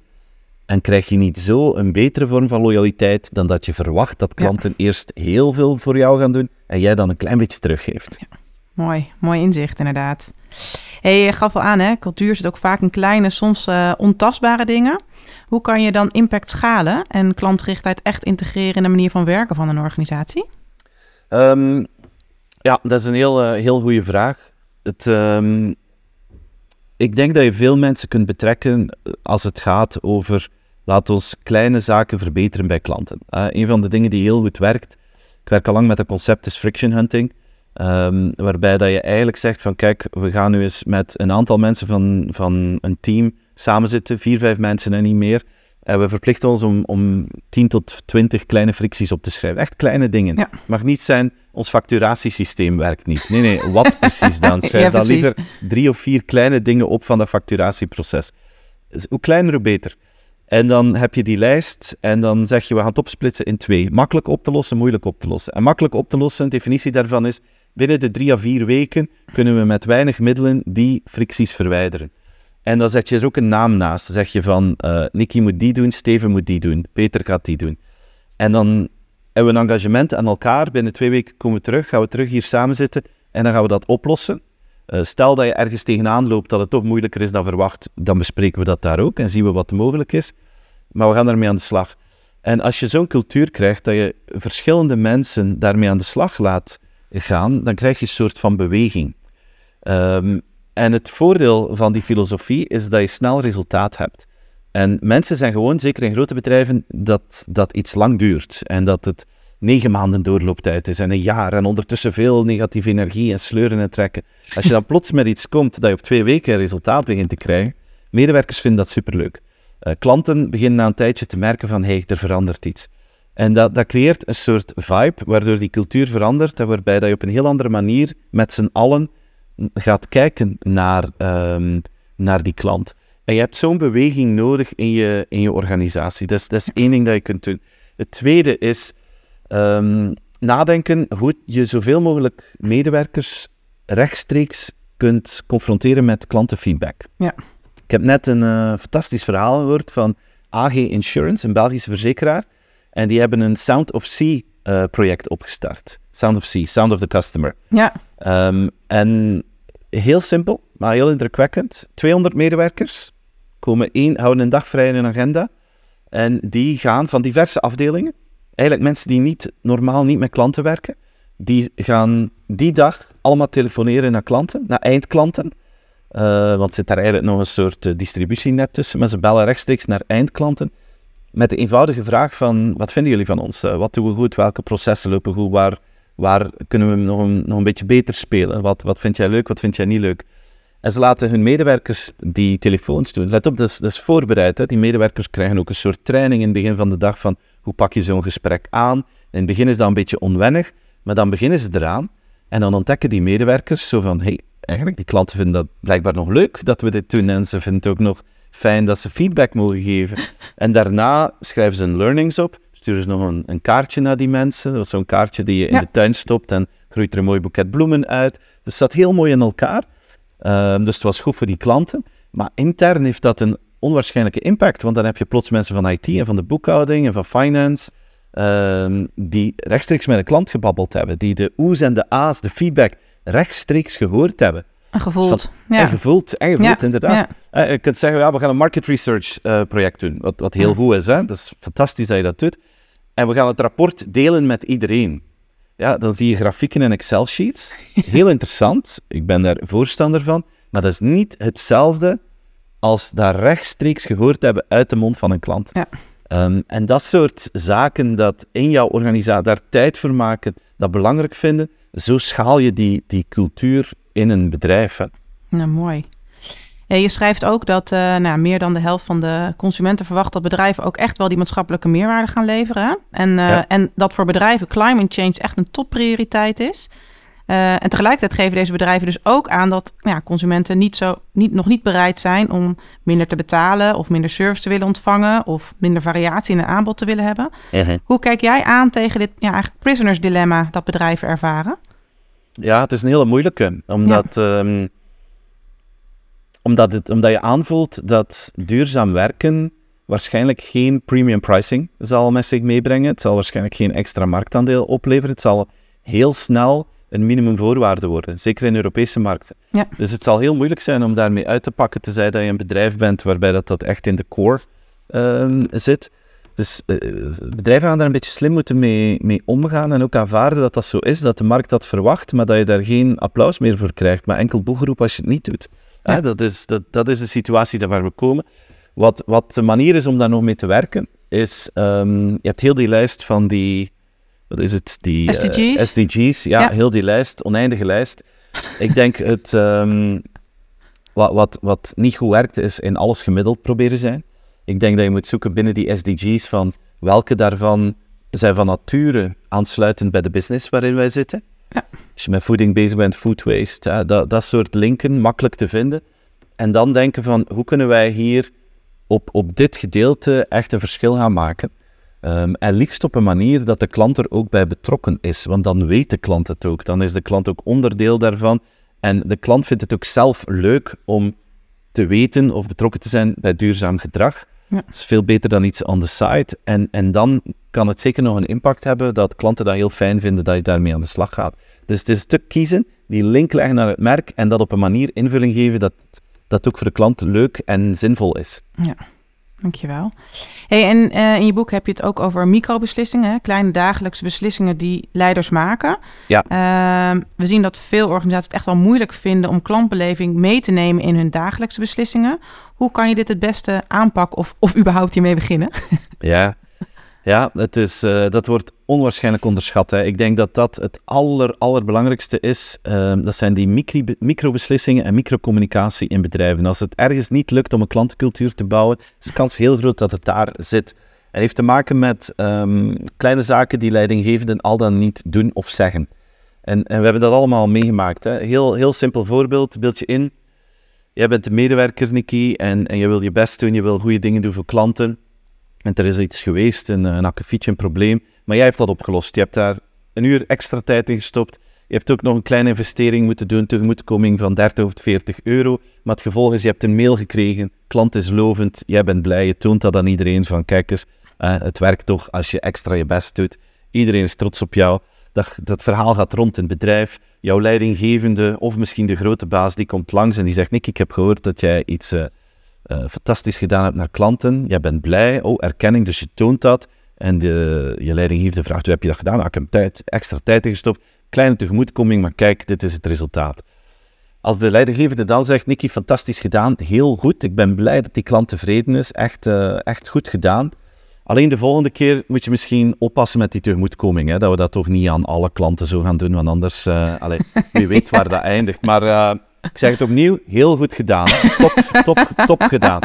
En krijg je niet zo een betere vorm van loyaliteit dan dat je verwacht dat klanten eerst heel veel voor jou gaan doen en jij dan een klein beetje teruggeeft? Ja. Mooi, mooi inzicht inderdaad. Hey, je gaf al aan, hè? cultuur zit ook vaak in kleine, soms uh, ontastbare dingen. Hoe kan je dan impact schalen en klantgerichtheid echt integreren in de manier van werken van een organisatie? Um, ja, dat is een heel, uh, heel goede vraag. Het, um, ik denk dat je veel mensen kunt betrekken als het gaat over, laat ons kleine zaken verbeteren bij klanten. Een van de dingen die heel goed werkt, ik werk al lang met dat concept, is friction hunting. Ehm, waarbij dat je eigenlijk zegt van kijk, we gaan nu eens met een aantal mensen van, van een team samen zitten, vier, vijf mensen en niet meer. En we verplichten ons om, om 10 tot 20 kleine fricties op te schrijven. Echt kleine dingen. Ja. mag niet zijn, ons facturatiesysteem werkt niet. Nee, nee, wat precies dan? Schrijf Ja, dan liever drie of vier kleine dingen op van dat facturatieproces. Dus hoe kleiner, hoe beter. En dan heb je die lijst en dan zeg je, we gaan het opsplitsen in twee. Makkelijk op te lossen, moeilijk op te lossen. En makkelijk op te lossen, de definitie daarvan is, binnen de drie à vier weken kunnen we met weinig middelen die fricties verwijderen. En dan zet je er ook een naam naast. Dan zeg je van, eh Nicky moet die doen, Steven moet die doen, Peter gaat die doen. En dan hebben we een engagement aan elkaar. Binnen twee weken komen we terug, gaan we terug hier samen zitten en dan gaan we dat oplossen. Eh, stel dat je ergens tegenaan loopt dat het toch moeilijker is dan verwacht, dan bespreken we dat daar ook en zien we wat mogelijk is. Maar we gaan daarmee aan de slag. En als je zo'n cultuur krijgt dat je verschillende mensen daarmee aan de slag laat gaan, dan krijg je een soort van beweging. Ehm, en het voordeel van die filosofie is dat je snel resultaat hebt. En mensen zijn gewoon, zeker in grote bedrijven, dat, dat iets lang duurt. En dat het negen maanden doorlooptijd is en een jaar. En ondertussen veel negatieve energie en sleuren en trekken. Als je dan plots met iets komt dat je op twee weken een resultaat begint te krijgen, medewerkers vinden dat superleuk. Eh, klanten beginnen na een tijdje te merken van, hé, hey, er verandert iets. En dat, dat creëert een soort vibe, waardoor die cultuur verandert en waarbij dat je op een heel andere manier met z'n allen gaat kijken naar, ehm, naar die klant. En je hebt zo'n beweging nodig in je, in je organisatie. Dat is, dat is één ding dat je kunt doen. Het tweede is ehm, nadenken hoe je zoveel mogelijk medewerkers rechtstreeks kunt confronteren met klantenfeedback. Ja. Ik heb net een eh, fantastisch verhaal gehoord van AG Insurance, een Belgische verzekeraar. En die hebben een Sound of Sea eh, project opgestart. Sound of Sea, Sound of the Customer. Ja, Ehm, en heel simpel, maar heel indrukwekkend. 200 medewerkers komen één, houden een dag vrij in hun agenda. En die gaan van diverse afdelingen, eigenlijk mensen die niet, normaal niet met klanten werken, die gaan die dag allemaal telefoneren naar klanten, naar eindklanten. Eh, want zit daar eigenlijk nog een soort eh, distributienet tussen, maar ze bellen rechtstreeks naar eindklanten met de eenvoudige vraag van, wat vinden jullie van ons? Eh, wat doen we goed? Welke processen lopen goed? Waar, waar kunnen we nog een, nog een beetje beter spelen? Wat, wat vind jij leuk? Wat vind jij niet leuk? En ze laten hun medewerkers die telefoons doen. Let op, dat is, dat is voorbereid. Hè? Die medewerkers krijgen ook een soort training in het begin van de dag van hoe pak je zo'n gesprek aan. In het begin is dat een beetje onwennig, maar dan beginnen ze eraan. En dan ontdekken die medewerkers zo van, hey, eigenlijk die klanten vinden dat blijkbaar nog leuk dat we dit doen. En ze vinden het ook nog fijn dat ze feedback mogen geven. En daarna schrijven ze hun learnings op, sturen ze nog een, een kaartje naar die mensen. Dat is zo'n kaartje die je in Ja. de tuin stopt en groeit er een mooi boeket bloemen uit. Dus het zat heel mooi in elkaar. Ehm, dus het was goed voor die klanten. Maar intern heeft dat een onwaarschijnlijke impact, want dan heb je plots mensen van IT en van de boekhouding en van finance, ehm, die rechtstreeks met een klant gebabbeld hebben, die de oes en de a's, de feedback, rechtstreeks gehoord hebben. en gevoeld. En Ja. gevoeld, en gevoeld Ja, inderdaad. Eh, je kunt zeggen, ja, we gaan een market research eh, project doen, wat, wat heel goed is. Hè? Dat is fantastisch dat je dat doet. En we gaan het rapport delen met iedereen. Ja, dan zie je grafieken en Excel-sheets. Heel interessant, ik ben daar voorstander van. Maar dat is niet hetzelfde als daar rechtstreeks gehoord hebben uit de mond van een klant. Ja. Ehm, en dat soort zaken, dat in jouw organisatie daar tijd voor maken, dat belangrijk vinden, zo schaal je die, die cultuur in een bedrijf. Hè. Nou, mooi. Ja, je schrijft ook dat eh, nou, meer dan de helft van de consumenten verwacht dat bedrijven ook echt wel die maatschappelijke meerwaarde gaan leveren. hè? En, eh, Ja. en dat voor bedrijven climate change echt een topprioriteit is. Eh, en tegelijkertijd geven deze bedrijven dus ook aan dat ja, consumenten niet zo, niet, nog niet bereid zijn om minder te betalen of minder service te willen ontvangen of minder variatie in een aanbod te willen hebben. Hoe kijk jij aan tegen dit ja, eigenlijk prisoners dilemma dat bedrijven ervaren? Ja, het is een hele moeilijke, omdat, ehm, omdat, het, omdat je aanvoelt dat duurzaam werken waarschijnlijk geen premium pricing zal met zich meebrengen. Het zal waarschijnlijk geen extra marktaandeel opleveren. Het zal heel snel een minimumvoorwaarde worden, zeker in Europese markten. Ja. Dus het zal heel moeilijk zijn om daarmee uit te pakken, tenzij dat je een bedrijf bent waarbij dat, dat echt in de core ehm, zit. Dus eh, bedrijven gaan daar een beetje slim moeten mee, mee omgaan en ook aanvaarden dat dat zo is, dat de markt dat verwacht, maar dat je daar geen applaus meer voor krijgt, maar enkel boegeroep als je het niet doet. Ja. Hè, dat, is, dat, dat is de situatie daar waar we komen. Wat, wat de manier is om daar nog mee te werken, is, ehm, je hebt heel die lijst van die wat is het? Die, eh, SDG's? SDG's, ja, Ja. heel die lijst, oneindige lijst. Ik denk het, ehm, wat, wat, wat niet goed werkt, is in alles gemiddeld proberen zijn. Ik denk dat je moet zoeken binnen die SDG's van welke daarvan zijn van nature aansluitend bij de business waarin wij zitten. Ja. Als je met voeding bezig bent, food waste, dat, dat soort linken, makkelijk te vinden. En dan denken van, hoe kunnen wij hier op, op dit gedeelte echt een verschil gaan maken? Ehm, en liefst op een manier dat de klant er ook bij betrokken is, want dan weet de klant het ook. Dan is de klant ook onderdeel daarvan. En de klant vindt het ook zelf leuk om te weten of betrokken te zijn bij duurzaam gedrag. Ja. Dat is veel beter dan iets on the side. En, en dan kan het zeker nog een impact hebben dat klanten dat heel fijn vinden dat je daarmee aan de slag gaat. Dus het is een stuk kiezen, die link leggen naar het merk en dat op een manier invulling geven dat dat ook voor de klant leuk en zinvol is. Dankjewel. Hey, en eh, in je boek heb je het ook over microbeslissingen, kleine dagelijkse beslissingen die leiders maken. Ja. Ehm, we zien dat veel organisaties het echt wel moeilijk vinden om klantbeleving mee te nemen in hun dagelijkse beslissingen. Hoe kan je dit het beste aanpakken of, of überhaupt hiermee beginnen? Ja, ja het is, eh, dat wordt onwaarschijnlijk onderschat. Hè. Ik denk dat dat het aller, allerbelangrijkste is. Ehm, dat zijn die micri- microbeslissingen en microcommunicatie in bedrijven. Als het ergens niet lukt om een klantencultuur te bouwen, is de kans heel groot dat het daar zit. Het heeft te maken met ehm, kleine zaken die leidinggevenden al dan niet doen of zeggen. En, en we hebben dat allemaal meegemaakt. Hè. Heel, heel simpel voorbeeld, beeld je in. Jij bent de medewerker, Nicky, en, en je wil je best doen, je wil goede dingen doen voor klanten. Er is iets geweest, een, een akkefietje, een probleem. Maar jij hebt dat opgelost. Je hebt daar een uur extra tijd in gestopt. Je hebt ook nog een kleine investering moeten doen, tegemoetkoming van 30 of 40 euro. Maar het gevolg is, je hebt een mail gekregen, klant is lovend, jij bent blij, je toont dat aan iedereen van kijk eens, het werkt toch als je extra je best doet. Iedereen is trots op jou. Dat, dat verhaal gaat rond in het bedrijf. Jouw leidinggevende of misschien de grote baas die komt langs en die zegt, Nick, ik heb gehoord dat jij iets eh, eh, fantastisch gedaan hebt naar klanten. Jij bent blij, oh, erkenning, dus je toont dat. En de, je leidinggevende vraagt, hoe heb je dat gedaan? Ah, ik heb tijd, extra tijd ingestopt. Kleine tegemoetkoming, maar kijk, dit is het resultaat. Als de leidinggevende dan zegt, Nicky, fantastisch gedaan, heel goed, ik ben blij dat die klant tevreden is, echt, eh, echt goed gedaan. Alleen de volgende keer moet je misschien oppassen met die tegemoetkoming, hè, dat we dat toch niet aan alle klanten zo gaan doen, want anders, allee, wie weet waar dat eindigt. Maar ik zeg het opnieuw, heel goed gedaan, top, top, top gedaan.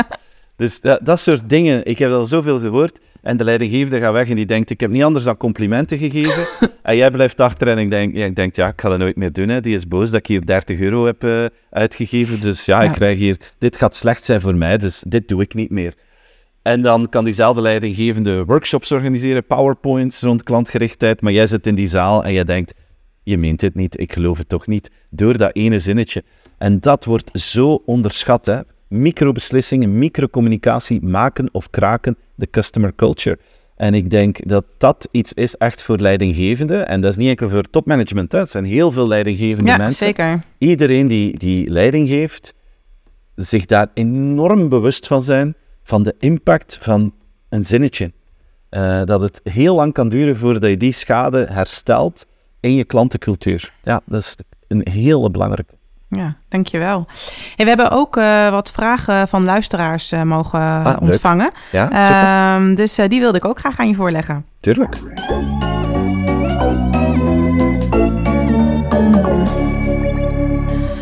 Dus dat, dat soort dingen, ik heb al zoveel gehoord. En de leidinggevende gaat weg en die denkt, ik heb niet anders dan complimenten gegeven. en jij blijft achter en ik denk, ja, ik denk, ja, ik ga dat nooit meer doen. Hè. Die is boos dat ik hier 30 euro heb eh, uitgegeven. Dus ja, Ja. ik krijg hier, dit gaat slecht zijn voor mij, dus dit doe ik niet meer. En dan kan diezelfde leidinggevende workshops organiseren, powerpoints rond klantgerichtheid. Maar jij zit in die zaal en jij denkt, je meent het niet, ik geloof het toch niet. Door dat ene zinnetje. En dat wordt zo onderschat, hè. Microbeslissingen, microcommunicatie maken of kraken de customer culture. En ik denk dat dat iets is echt voor leidinggevenden. En dat is niet enkel voor topmanagement. Hè. Het zijn heel veel leidinggevende ja, mensen. zeker. Iedereen die, die leiding geeft, zich daar enorm bewust van zijn van de impact van een zinnetje. Eh, dat het heel lang kan duren voordat je die schade herstelt in je klantencultuur. Ja, dat is een hele belangrijke. Ja, dankjewel. Hey, we hebben ook eh, wat vragen van luisteraars eh, mogen Ah, leuk. ontvangen. Ja, super. Ehm, dus eh, die wilde ik ook graag aan je voorleggen. Tuurlijk.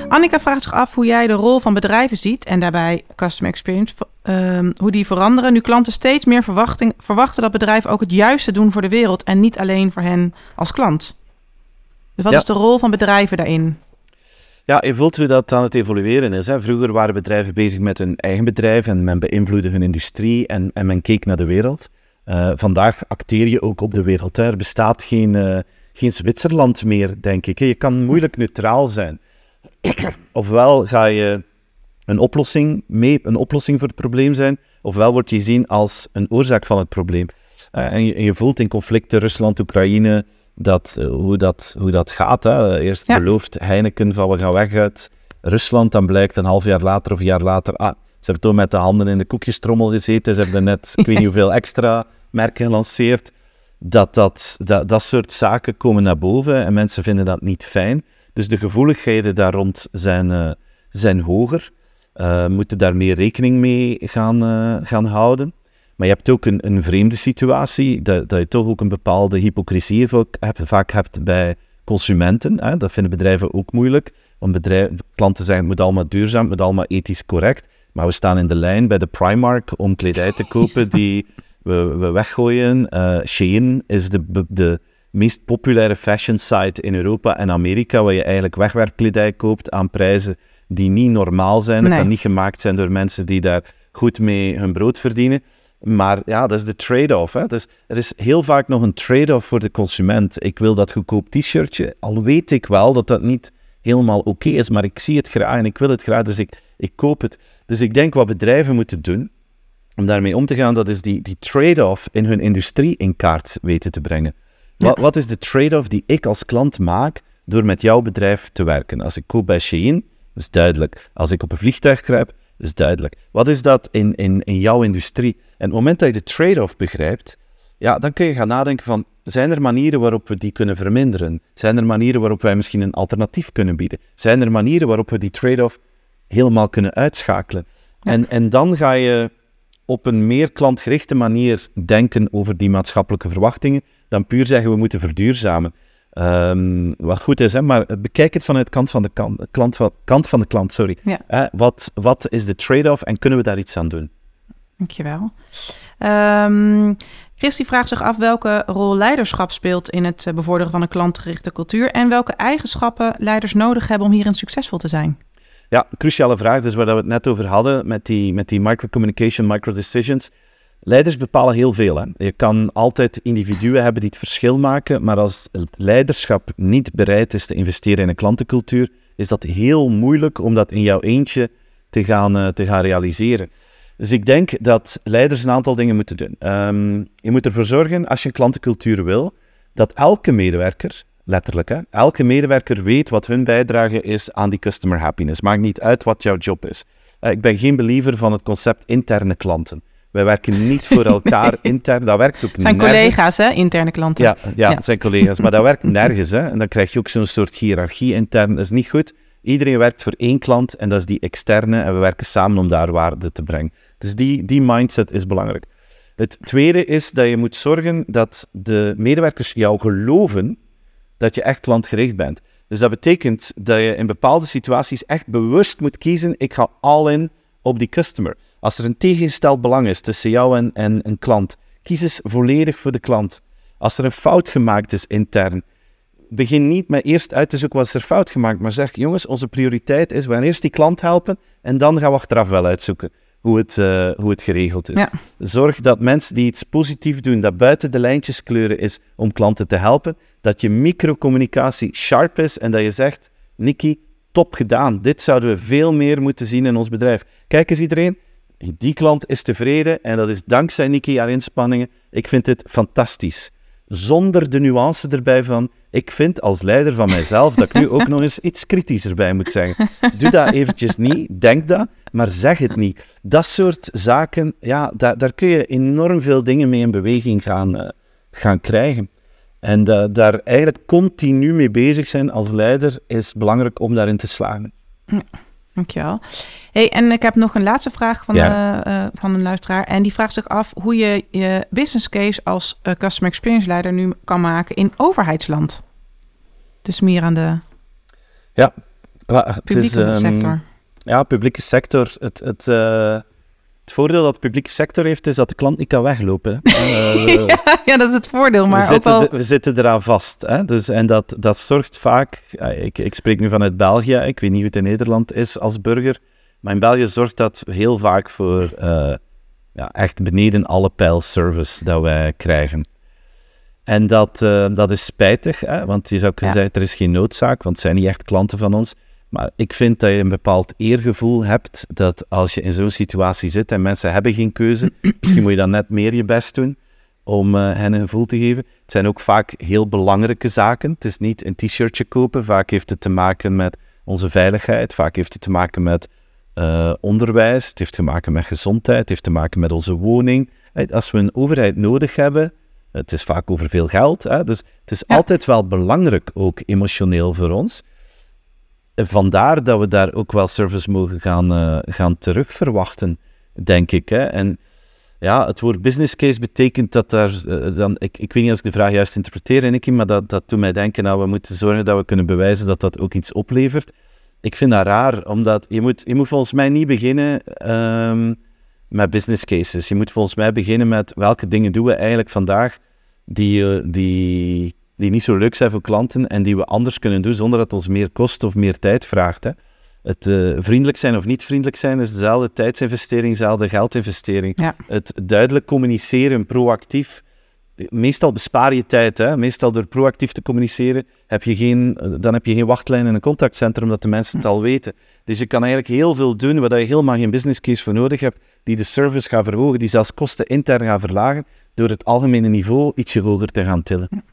Annika vraagt zich af hoe jij de rol van bedrijven ziet en daarbij customer experience, ehm, hoe die veranderen nu klanten steeds meer verwachting, verwachten dat bedrijven ook het juiste doen voor de wereld en niet alleen voor hen als klant. Dus wat Ja. is de rol van bedrijven daarin? Ja, je voelt hoe dat aan het evolueren is. Hè. Vroeger waren bedrijven bezig met hun eigen bedrijf en men beïnvloedde hun industrie en, en men keek naar de wereld. Eh, vandaag acteer je ook op de wereld. Hè. Er bestaat geen, eh, geen Zwitserland meer, denk ik. hè. Je kan moeilijk neutraal zijn. ofwel ga je een oplossing, mee, een oplossing voor het probleem zijn, ofwel word je gezien als een oorzaak van het probleem. Eh, en, je, en je voelt in conflicten Rusland, Oekraïne, dat, eh, hoe, dat, hoe dat gaat. Hè. Eerst Ja. belooft Heineken van we gaan weg uit Rusland, dan blijkt een half jaar later of een jaar later, ah, ze hebben toen met de handen in de koekjestrommel gezeten, ze hebben net, ik weet niet hoeveel extra merken gelanceerd. Dat, dat, dat, dat soort zaken komen naar boven en mensen vinden dat niet fijn. Dus de gevoeligheden daar rond zijn, eh, zijn hoger. Eh, moeten daar meer rekening mee gaan, gaan houden. Maar je hebt ook een, een vreemde situatie, dat, dat je toch ook een bepaalde hypocrisie hebt, vaak hebt bij consumenten. Hè? Dat vinden bedrijven ook moeilijk. Want bedrijven, klanten zeggen het moet allemaal duurzaam, het moet allemaal ethisch correct. Maar we staan in de lijn bij de Primark om kledij te kopen die we, we weggooien. Uh, Shein is de, de meest populaire fashion site in Europa en Amerika, waar je eigenlijk wegwerpkledij koopt aan prijzen die niet normaal zijn. Dat kan niet gemaakt zijn door mensen die daar goed mee hun brood verdienen. Maar ja, dat is de trade-off. Dus er is heel vaak nog een trade-off voor de consument. Ik wil dat goedkoop t-shirtje, al weet ik wel dat dat niet helemaal oké is, maar ik zie het graag en ik wil het graag, dus ik, ik koop het. Dus ik denk wat bedrijven moeten doen om daarmee om te gaan, dat is die, die trade-off in hun industrie in kaart weten te brengen. Wat, wat is de trade-off die ik als klant maak door met jouw bedrijf te werken? Als ik koop bij Shein, dat is duidelijk. Als ik op een vliegtuig kruip, dat is duidelijk. Wat is dat in, in, in jouw industrie? En op het moment dat je de trade-off begrijpt, ja, dan kun je gaan nadenken van, zijn er manieren waarop we die kunnen verminderen? Zijn er manieren waarop wij misschien een alternatief kunnen bieden? Zijn er manieren waarop we die trade-off helemaal kunnen uitschakelen? En, en dan ga je op een meer klantgerichte manier denken over die maatschappelijke verwachtingen, dan puur zeggen we moeten verduurzamen. Um, wat goed is, hè, maar bekijk het vanuit kant van de kant, klant van, kant van de klant. Sorry. Ja. wat, wat is de trade-off en kunnen we daar iets aan doen? Dankjewel. Um, Christy vraagt zich af welke rol leiderschap speelt in het eh, bevorderen van een klantgerichte cultuur en welke eigenschappen leiders nodig hebben om hierin succesvol te zijn. Ja, cruciale vraag. Dus waar we het net over hadden met die, met die micro-communication, micro-decisions. Leiders bepalen heel veel. Hè. Je kan altijd individuen hebben die het verschil maken, maar als het leiderschap niet bereid is te investeren in een klantencultuur, is dat heel moeilijk om dat in jouw eentje te gaan, uh, te gaan realiseren. Dus ik denk dat leiders een aantal dingen moeten doen. Um, je moet ervoor zorgen, als je een klantencultuur wil, dat elke medewerker Letterlijk, hè? Elke medewerker weet wat hun bijdrage is aan die customer happiness. Maakt niet uit wat jouw job is. Uh, ik ben geen believer van het concept interne klanten. Wij werken niet voor elkaar intern. Dat werkt ook Het zijn collega's, hè? Interne klanten. Ja, ja, ja, zijn collega's. Maar dat werkt nergens, hè? En dan krijg je ook zo'n soort hiërarchie intern. Dat is niet goed. Iedereen werkt voor één klant en dat is die externe. En we werken samen om daar waarde te brengen. Dus die, die mindset is belangrijk. Het tweede is dat je moet zorgen dat de medewerkers jou geloven dat je echt klantgericht bent. Dus dat betekent dat je in bepaalde situaties echt bewust moet kiezen, ik ga all in op die customer. Als er een tegengesteld belang is tussen jou en, en een klant, kies eens volledig voor de klant. Als er een fout gemaakt is intern, begin niet met eerst uit te zoeken wat is er fout gemaakt, maar zeg, jongens, onze prioriteit is, we gaan eerst die klant helpen en dan gaan we achteraf wel uitzoeken hoe het, uh, hoe het geregeld is. Zorg dat mensen die iets positiefs doen, dat buiten de lijntjes kleuren is om klanten te helpen, dat je microcommunicatie sharp is en dat je zegt, Nikki, top gedaan. Dit zouden we veel meer moeten zien in ons bedrijf. Kijk eens iedereen, die klant is tevreden en dat is dankzij Nikki haar inspanningen. Ik vind dit fantastisch. Zonder de nuance erbij van, ik vind als leider van mijzelf dat ik nu ook nog eens iets kritischer bij moet zeggen. Doe dat eventjes niet, denk dat, maar zeg het niet. Dat soort zaken, ja, daar, daar kun je enorm veel dingen mee in beweging gaan, uh, gaan krijgen. En uh, daar eigenlijk continu mee bezig zijn als leider is belangrijk om daarin te slagen. Dankjewel. Hey, en ik heb nog een laatste vraag van, ja. uh, van een luisteraar. En die vraagt zich af hoe je je business case als uh, customer experience leider nu kan maken in overheidsland. Dus meer aan de ja, publieke is, um, sector. Ja, publieke sector. Het, het, het voordeel dat de publieke sector heeft, is dat de klant niet kan weglopen. Uh, ja, dat is het voordeel, maar we, ook we zitten eraan vast. Hè? Dus, en dat, dat zorgt vaak... Ik, ik spreek nu vanuit België, ik weet niet hoe het in Nederland is als burger, maar in België zorgt dat heel vaak voor uh, ja, echt beneden alle pijl service dat wij krijgen. En dat, uh, dat is spijtig, hè? want je zou kunnen ja. zeggen, er is geen noodzaak, want het zijn niet echt klanten van ons. Maar ik vind dat je een bepaald eergevoel hebt dat als je in zo'n situatie zit en mensen hebben geen keuze, misschien moet je dan net meer je best doen om uh, hen een gevoel te geven. Het zijn ook vaak heel belangrijke zaken. Het is niet een t-shirtje kopen. Vaak heeft het te maken met onze veiligheid. Vaak heeft het te maken met uh, onderwijs. Het heeft te maken met gezondheid. Het heeft te maken met onze woning. Als we een overheid nodig hebben, het is vaak over veel geld. Hè? Dus het is ja. altijd wel belangrijk, ook emotioneel voor ons vandaar dat we daar ook wel service mogen gaan, uh, gaan terugverwachten, denk ik. Hè. En ja, het woord business case betekent dat daar, eh, dan, ik, ik weet niet als ik de vraag juist interpreteer, Nicky, maar dat, dat doet mij denken, nou, we moeten zorgen dat we kunnen bewijzen dat dat ook iets oplevert. Ik vind dat raar, omdat je moet, je moet volgens mij niet beginnen ehm, met business cases. Je moet volgens mij beginnen met welke dingen doen we eigenlijk vandaag die, eh, die, die niet zo leuk zijn voor klanten en die we anders kunnen doen zonder dat het ons meer kost of meer tijd vraagt. Hè. Het uh, vriendelijk zijn of niet vriendelijk zijn is dezelfde tijdsinvestering, dezelfde geldinvestering. Ja. Het duidelijk communiceren, proactief. Meestal bespaar je tijd. Hè? Meestal door proactief te communiceren heb je geen, dan heb je geen wachtlijn in een contactcentrum, omdat de mensen het al weten. Dus je kan eigenlijk heel veel doen waar je helemaal geen business case voor nodig hebt, die de service gaat verhogen, die zelfs kosten intern gaat verlagen, door het algemene niveau ietsje hoger te gaan tillen.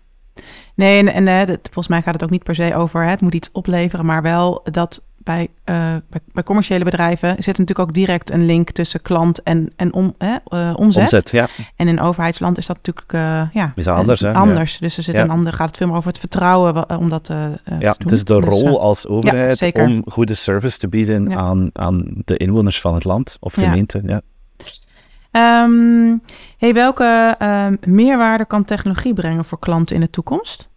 Nee, en, en eh, volgens mij gaat het ook niet per se over hè, het moet iets opleveren, maar wel dat bij, uh, bij, bij, commerciële bedrijven zit natuurlijk ook direct een link tussen klant en, en om, hè, uh, omzet. omzet ja. En in overheidsland is dat natuurlijk uh, ja, is anders. Hè? anders. Ja. Dus er zit een ander, gaat het veel meer over het vertrouwen om dat ja, te doen. Dus de rol dus, als overheid om goede service te bieden aan, aan de inwoners van het land of gemeente. Ja. Um, welke um, meerwaarde kan technologie brengen voor klanten in de toekomst?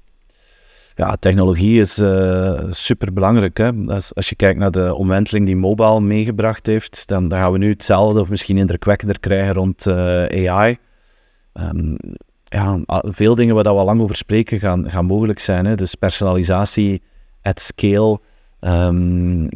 Ja, technologie is uh, super belangrijk. Als, als, je kijkt naar de omwenteling die mobile meegebracht heeft, dan, dan, gaan we nu hetzelfde of misschien indrukwekkender krijgen rond uh, AI. Um, ja, veel dingen waar we al lang over spreken gaan, gaan mogelijk zijn. Hè? Dus personalisatie at scale,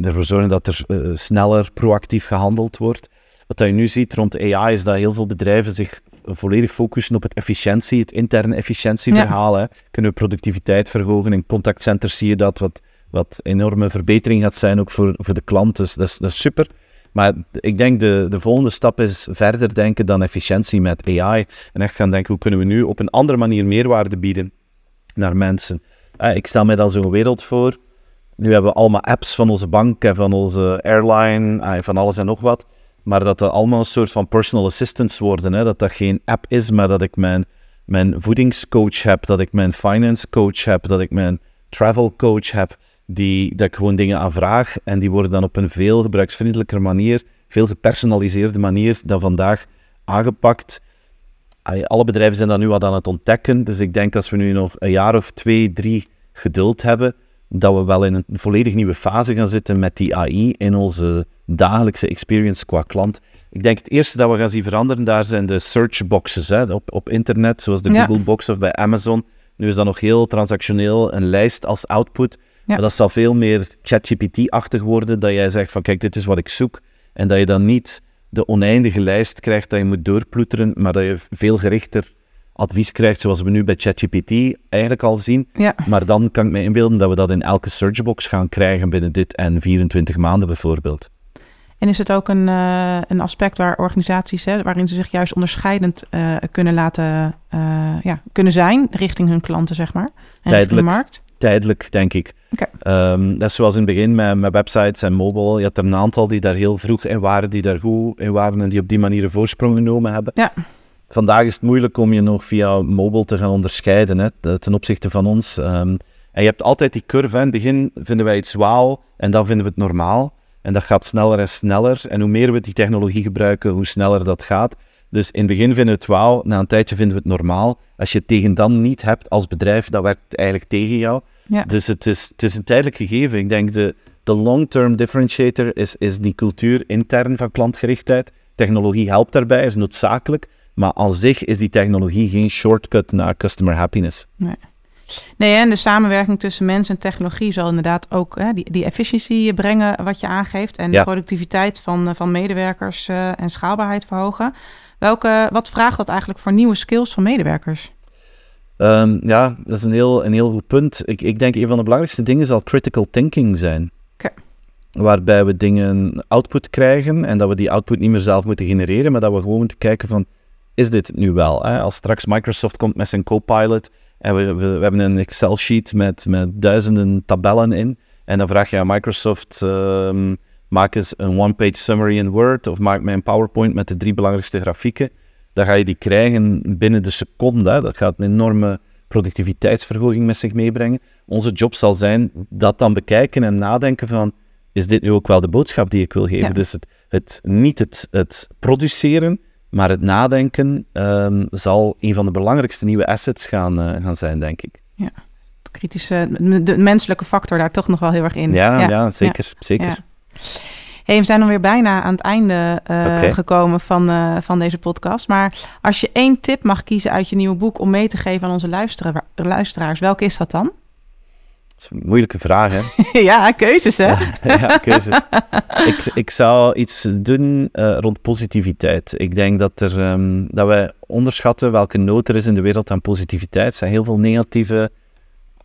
ervoor zorgen dat er uh, sneller proactief gehandeld wordt. Wat je nu ziet rond AI is dat heel veel bedrijven zich volledig focussen op het efficiëntie, het interne efficiëntieverhaal. Ja. Kunnen we productiviteit verhogen? In contactcenters zie je dat, wat, wat enorme verbetering gaat zijn ook voor, voor de klant. Dus dat is, dat is super. Maar ik denk de, de volgende stap is verder denken dan efficiëntie met AI. En echt gaan denken, hoe kunnen we nu op een andere manier meerwaarde bieden naar mensen. Eh, ik stel mij dan zo'n wereld voor. Nu hebben we allemaal apps van onze bank en van onze airline, eh, van alles en nog wat. Maar dat dat allemaal een soort van personal assistants worden. Hè? Dat dat geen app is, maar dat ik mijn, mijn voedingscoach heb, dat ik mijn finance coach heb, dat ik mijn travel coach heb, die, dat ik gewoon dingen aanvraag en die worden dan op een veel gebruiksvriendelijker manier, veel gepersonaliseerde manier dan vandaag aangepakt. Alle bedrijven zijn dat nu wat aan het ontdekken, dus ik denk als we nu nog een jaar of twee, drie geduld hebben, dat we wel in een volledig nieuwe fase gaan zitten met die AI in onze dagelijkse experience qua klant. Ik denk het eerste dat we gaan zien veranderen, daar zijn de searchboxes hè, op, op internet, zoals de ja. Google Box of bij Amazon. Nu is dat nog heel transactioneel, een lijst als output. Ja. Maar dat zal veel meer ChatGPT-achtig worden, dat jij zegt van kijk, dit is wat ik zoek. En dat je dan niet de oneindige lijst krijgt dat je moet doorploeteren, maar dat je veel gerichter advies krijgt, zoals we nu bij ChatGPT eigenlijk al zien. Ja. Maar dan kan ik me inbeelden dat we dat in elke searchbox gaan krijgen binnen dit en 24 maanden bijvoorbeeld. En is het ook een, uh, een aspect waar organisaties, hè, waarin ze zich juist onderscheidend uh, kunnen laten uh, ja, kunnen zijn richting hun klanten, zeg maar? En Tijdelijk. de markt? Tijdelijk, denk ik. Okay. Um, dat is zoals in het begin met, met websites en mobile. Je had er een aantal die daar heel vroeg in waren, die daar goed in waren en die op die manier een voorsprong genomen hebben. Ja. Vandaag is het moeilijk om je nog via mobile te gaan onderscheiden hè, ten opzichte van ons. Um, en je hebt altijd die curve. In het begin vinden wij iets wauw en dan vinden we het normaal. En dat gaat sneller en sneller. En hoe meer we die technologie gebruiken, hoe sneller dat gaat. Dus in het begin vinden we het wauw, na een tijdje vinden we het normaal. Als je het tegen dan niet hebt als bedrijf, dan werkt het eigenlijk tegen jou. Ja. Dus het is, het is een tijdelijk gegeven. Ik denk de, de long-term differentiator is, is die cultuur intern van klantgerichtheid. Technologie helpt daarbij, is noodzakelijk. Maar aan zich is die technologie geen shortcut naar customer happiness. Nee. Nee, en de samenwerking tussen mens en technologie zal inderdaad ook hè, die, die efficiëntie brengen wat je aangeeft. En Ja. de productiviteit van, van medewerkers eh, en schaalbaarheid verhogen. Welke, wat vraagt dat eigenlijk voor nieuwe skills van medewerkers? Ehm, ja, dat is een heel, een heel goed punt. Ik, ik denk een van de belangrijkste dingen zal critical thinking zijn. Waarbij we dingen output krijgen en dat we die output niet meer zelf moeten genereren, maar dat we gewoon moeten kijken van, is dit nu wel? Hè? Als straks Microsoft komt met zijn Copilot en we, we, we hebben een Excel-sheet met, met duizenden tabellen in, en dan vraag je aan Microsoft, ehm, maak eens een one-page summary in Word of maak mij een PowerPoint met de drie belangrijkste grafieken. Dan ga je die krijgen binnen de seconde. Hè. Dat gaat een enorme productiviteitsverhoging met zich meebrengen. Onze job zal zijn dat dan bekijken en nadenken van, is dit nu ook wel de boodschap die ik wil geven? Ja. Dus het, het, niet het, het produceren, Maar het nadenken ehm, zal een van de belangrijkste nieuwe assets gaan, eh, gaan zijn, denk ik. Ja, de kritische, de menselijke factor daar toch nog wel heel erg in. Ja, ja, zeker. zeker. Hey, we zijn alweer bijna aan het einde uh, gekomen van, uh, van deze podcast. Maar als je één tip mag kiezen uit je nieuwe boek om mee te geven aan onze luisteraars, welke is dat dan? Dat is een moeilijke vraag, hè? ja, keuzes, hè? ja, keuzes. ik, ik zou iets doen uh, rond positiviteit. Ik denk dat, er, um, dat wij onderschatten welke nood er is in de wereld aan positiviteit. Er zijn heel veel negatieve,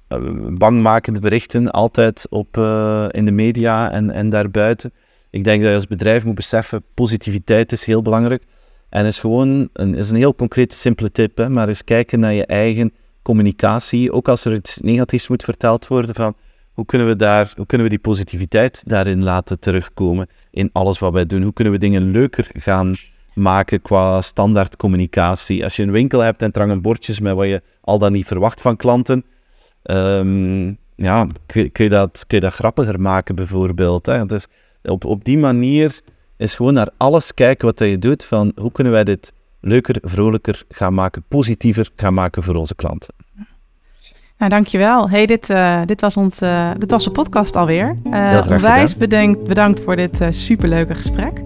uh, bangmakende berichten altijd op, uh, in de media en, en daarbuiten. Ik denk dat je als bedrijf moet beseffen, positiviteit is heel belangrijk. En is gewoon een, is een heel concrete, simpele tip, hè, maar eens kijken naar je eigen communicatie. Ook als er iets negatiefs moet verteld worden, van hoe kunnen we, daar, hoe kunnen we die positiviteit daarin laten terugkomen in alles wat wij doen? Hoe kunnen we dingen leuker gaan maken qua standaard communicatie? Als je een winkel hebt en er hangen bordjes met wat je al dan niet verwacht van klanten, um, ja, kun, kun, je dat, kun je dat grappiger maken bijvoorbeeld. Hè? Dus op, op die manier is gewoon naar alles kijken wat je doet, van hoe kunnen wij dit leuker, vrolijker gaan maken, positiever gaan maken voor onze klanten. Nou, dankjewel. Hey, dit, uh, dit, was ons, uh, dit was de podcast alweer. Uh, onwijs bedankt, bedankt voor dit superleuke gesprek.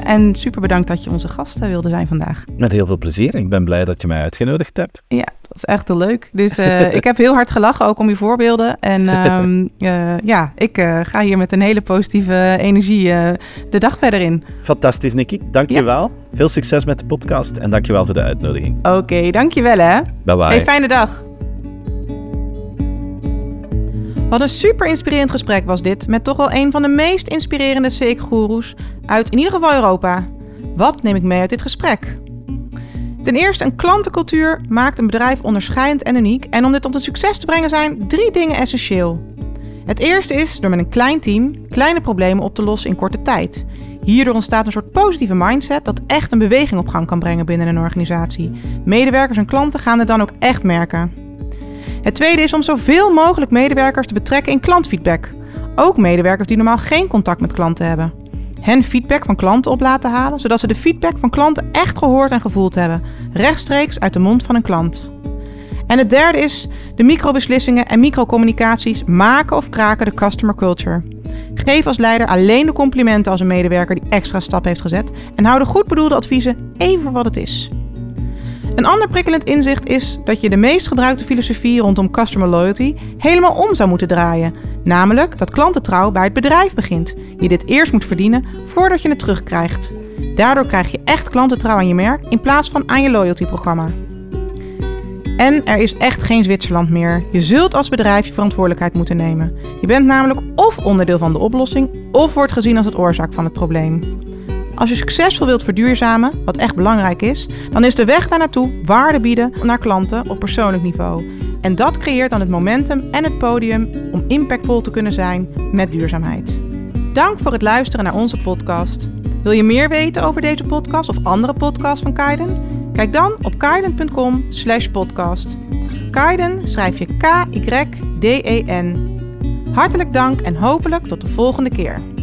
En super bedankt dat je onze gast wilde zijn vandaag. Met heel veel plezier. Ik ben blij dat je mij uitgenodigd hebt. Ja, dat is echt heel leuk. Dus ik heb heel hard gelachen ook om je voorbeelden. En um, ja, ik ga hier met een hele positieve energie de dag verder in. Fantastisch, Nicky. Dankjewel. Ja. Veel succes met de podcast en dankjewel voor de uitnodiging. Oké, okay, dankjewel hè. Bye bye. Hey, fijne dag. Wat een super inspirerend gesprek was dit met toch wel een van de meest inspirerende CX-goeroes uit in ieder geval Europa. Wat neem ik mee uit dit gesprek? Ten eerste, een klantencultuur maakt een bedrijf onderscheidend en uniek. En om dit tot een succes te brengen zijn drie dingen essentieel. Het eerste is door met een klein team kleine problemen op te lossen in korte tijd. Hierdoor ontstaat een soort positieve mindset dat echt een beweging op gang kan brengen binnen een organisatie. Medewerkers en klanten gaan het dan ook echt merken. Het tweede is om zoveel mogelijk medewerkers te betrekken in klantfeedback. Ook medewerkers die normaal geen contact met klanten hebben. Hen feedback van klanten op laten halen, zodat ze de feedback van klanten echt gehoord en gevoeld hebben, rechtstreeks uit de mond van een klant. En het derde is de microbeslissingen en microcommunicaties maken of kraken de customer culture. Geef als leider alleen de complimenten als een medewerker die extra stap heeft gezet en hou de goed bedoelde adviezen even wat het is. Een ander prikkelend inzicht is dat je de meest gebruikte filosofie rondom customer loyalty helemaal om zou moeten draaien. Namelijk dat klantentrouw bij het bedrijf begint. Je dit eerst moet verdienen voordat je het terugkrijgt. Daardoor krijg je echt klantentrouw aan je merk in plaats van aan je loyalty-programma. En er is echt geen Zwitserland meer. Je zult als bedrijf je verantwoordelijkheid moeten nemen. Je bent namelijk of onderdeel van de oplossing of wordt gezien als het oorzaak van het probleem. Als je succesvol wilt verduurzamen, wat echt belangrijk is, dan is de weg daar naartoe waarde bieden naar klanten op persoonlijk niveau. En dat creëert dan het momentum en het podium om impactvol te kunnen zijn met duurzaamheid. Dank voor het luisteren naar onze podcast. Wil je meer weten over deze podcast of andere podcasts van Kaiden? Kijk dan op kaiden.com slash podcast. Kaiden schrijf je K-Y-D-E-N. Hartelijk dank en hopelijk tot de volgende keer.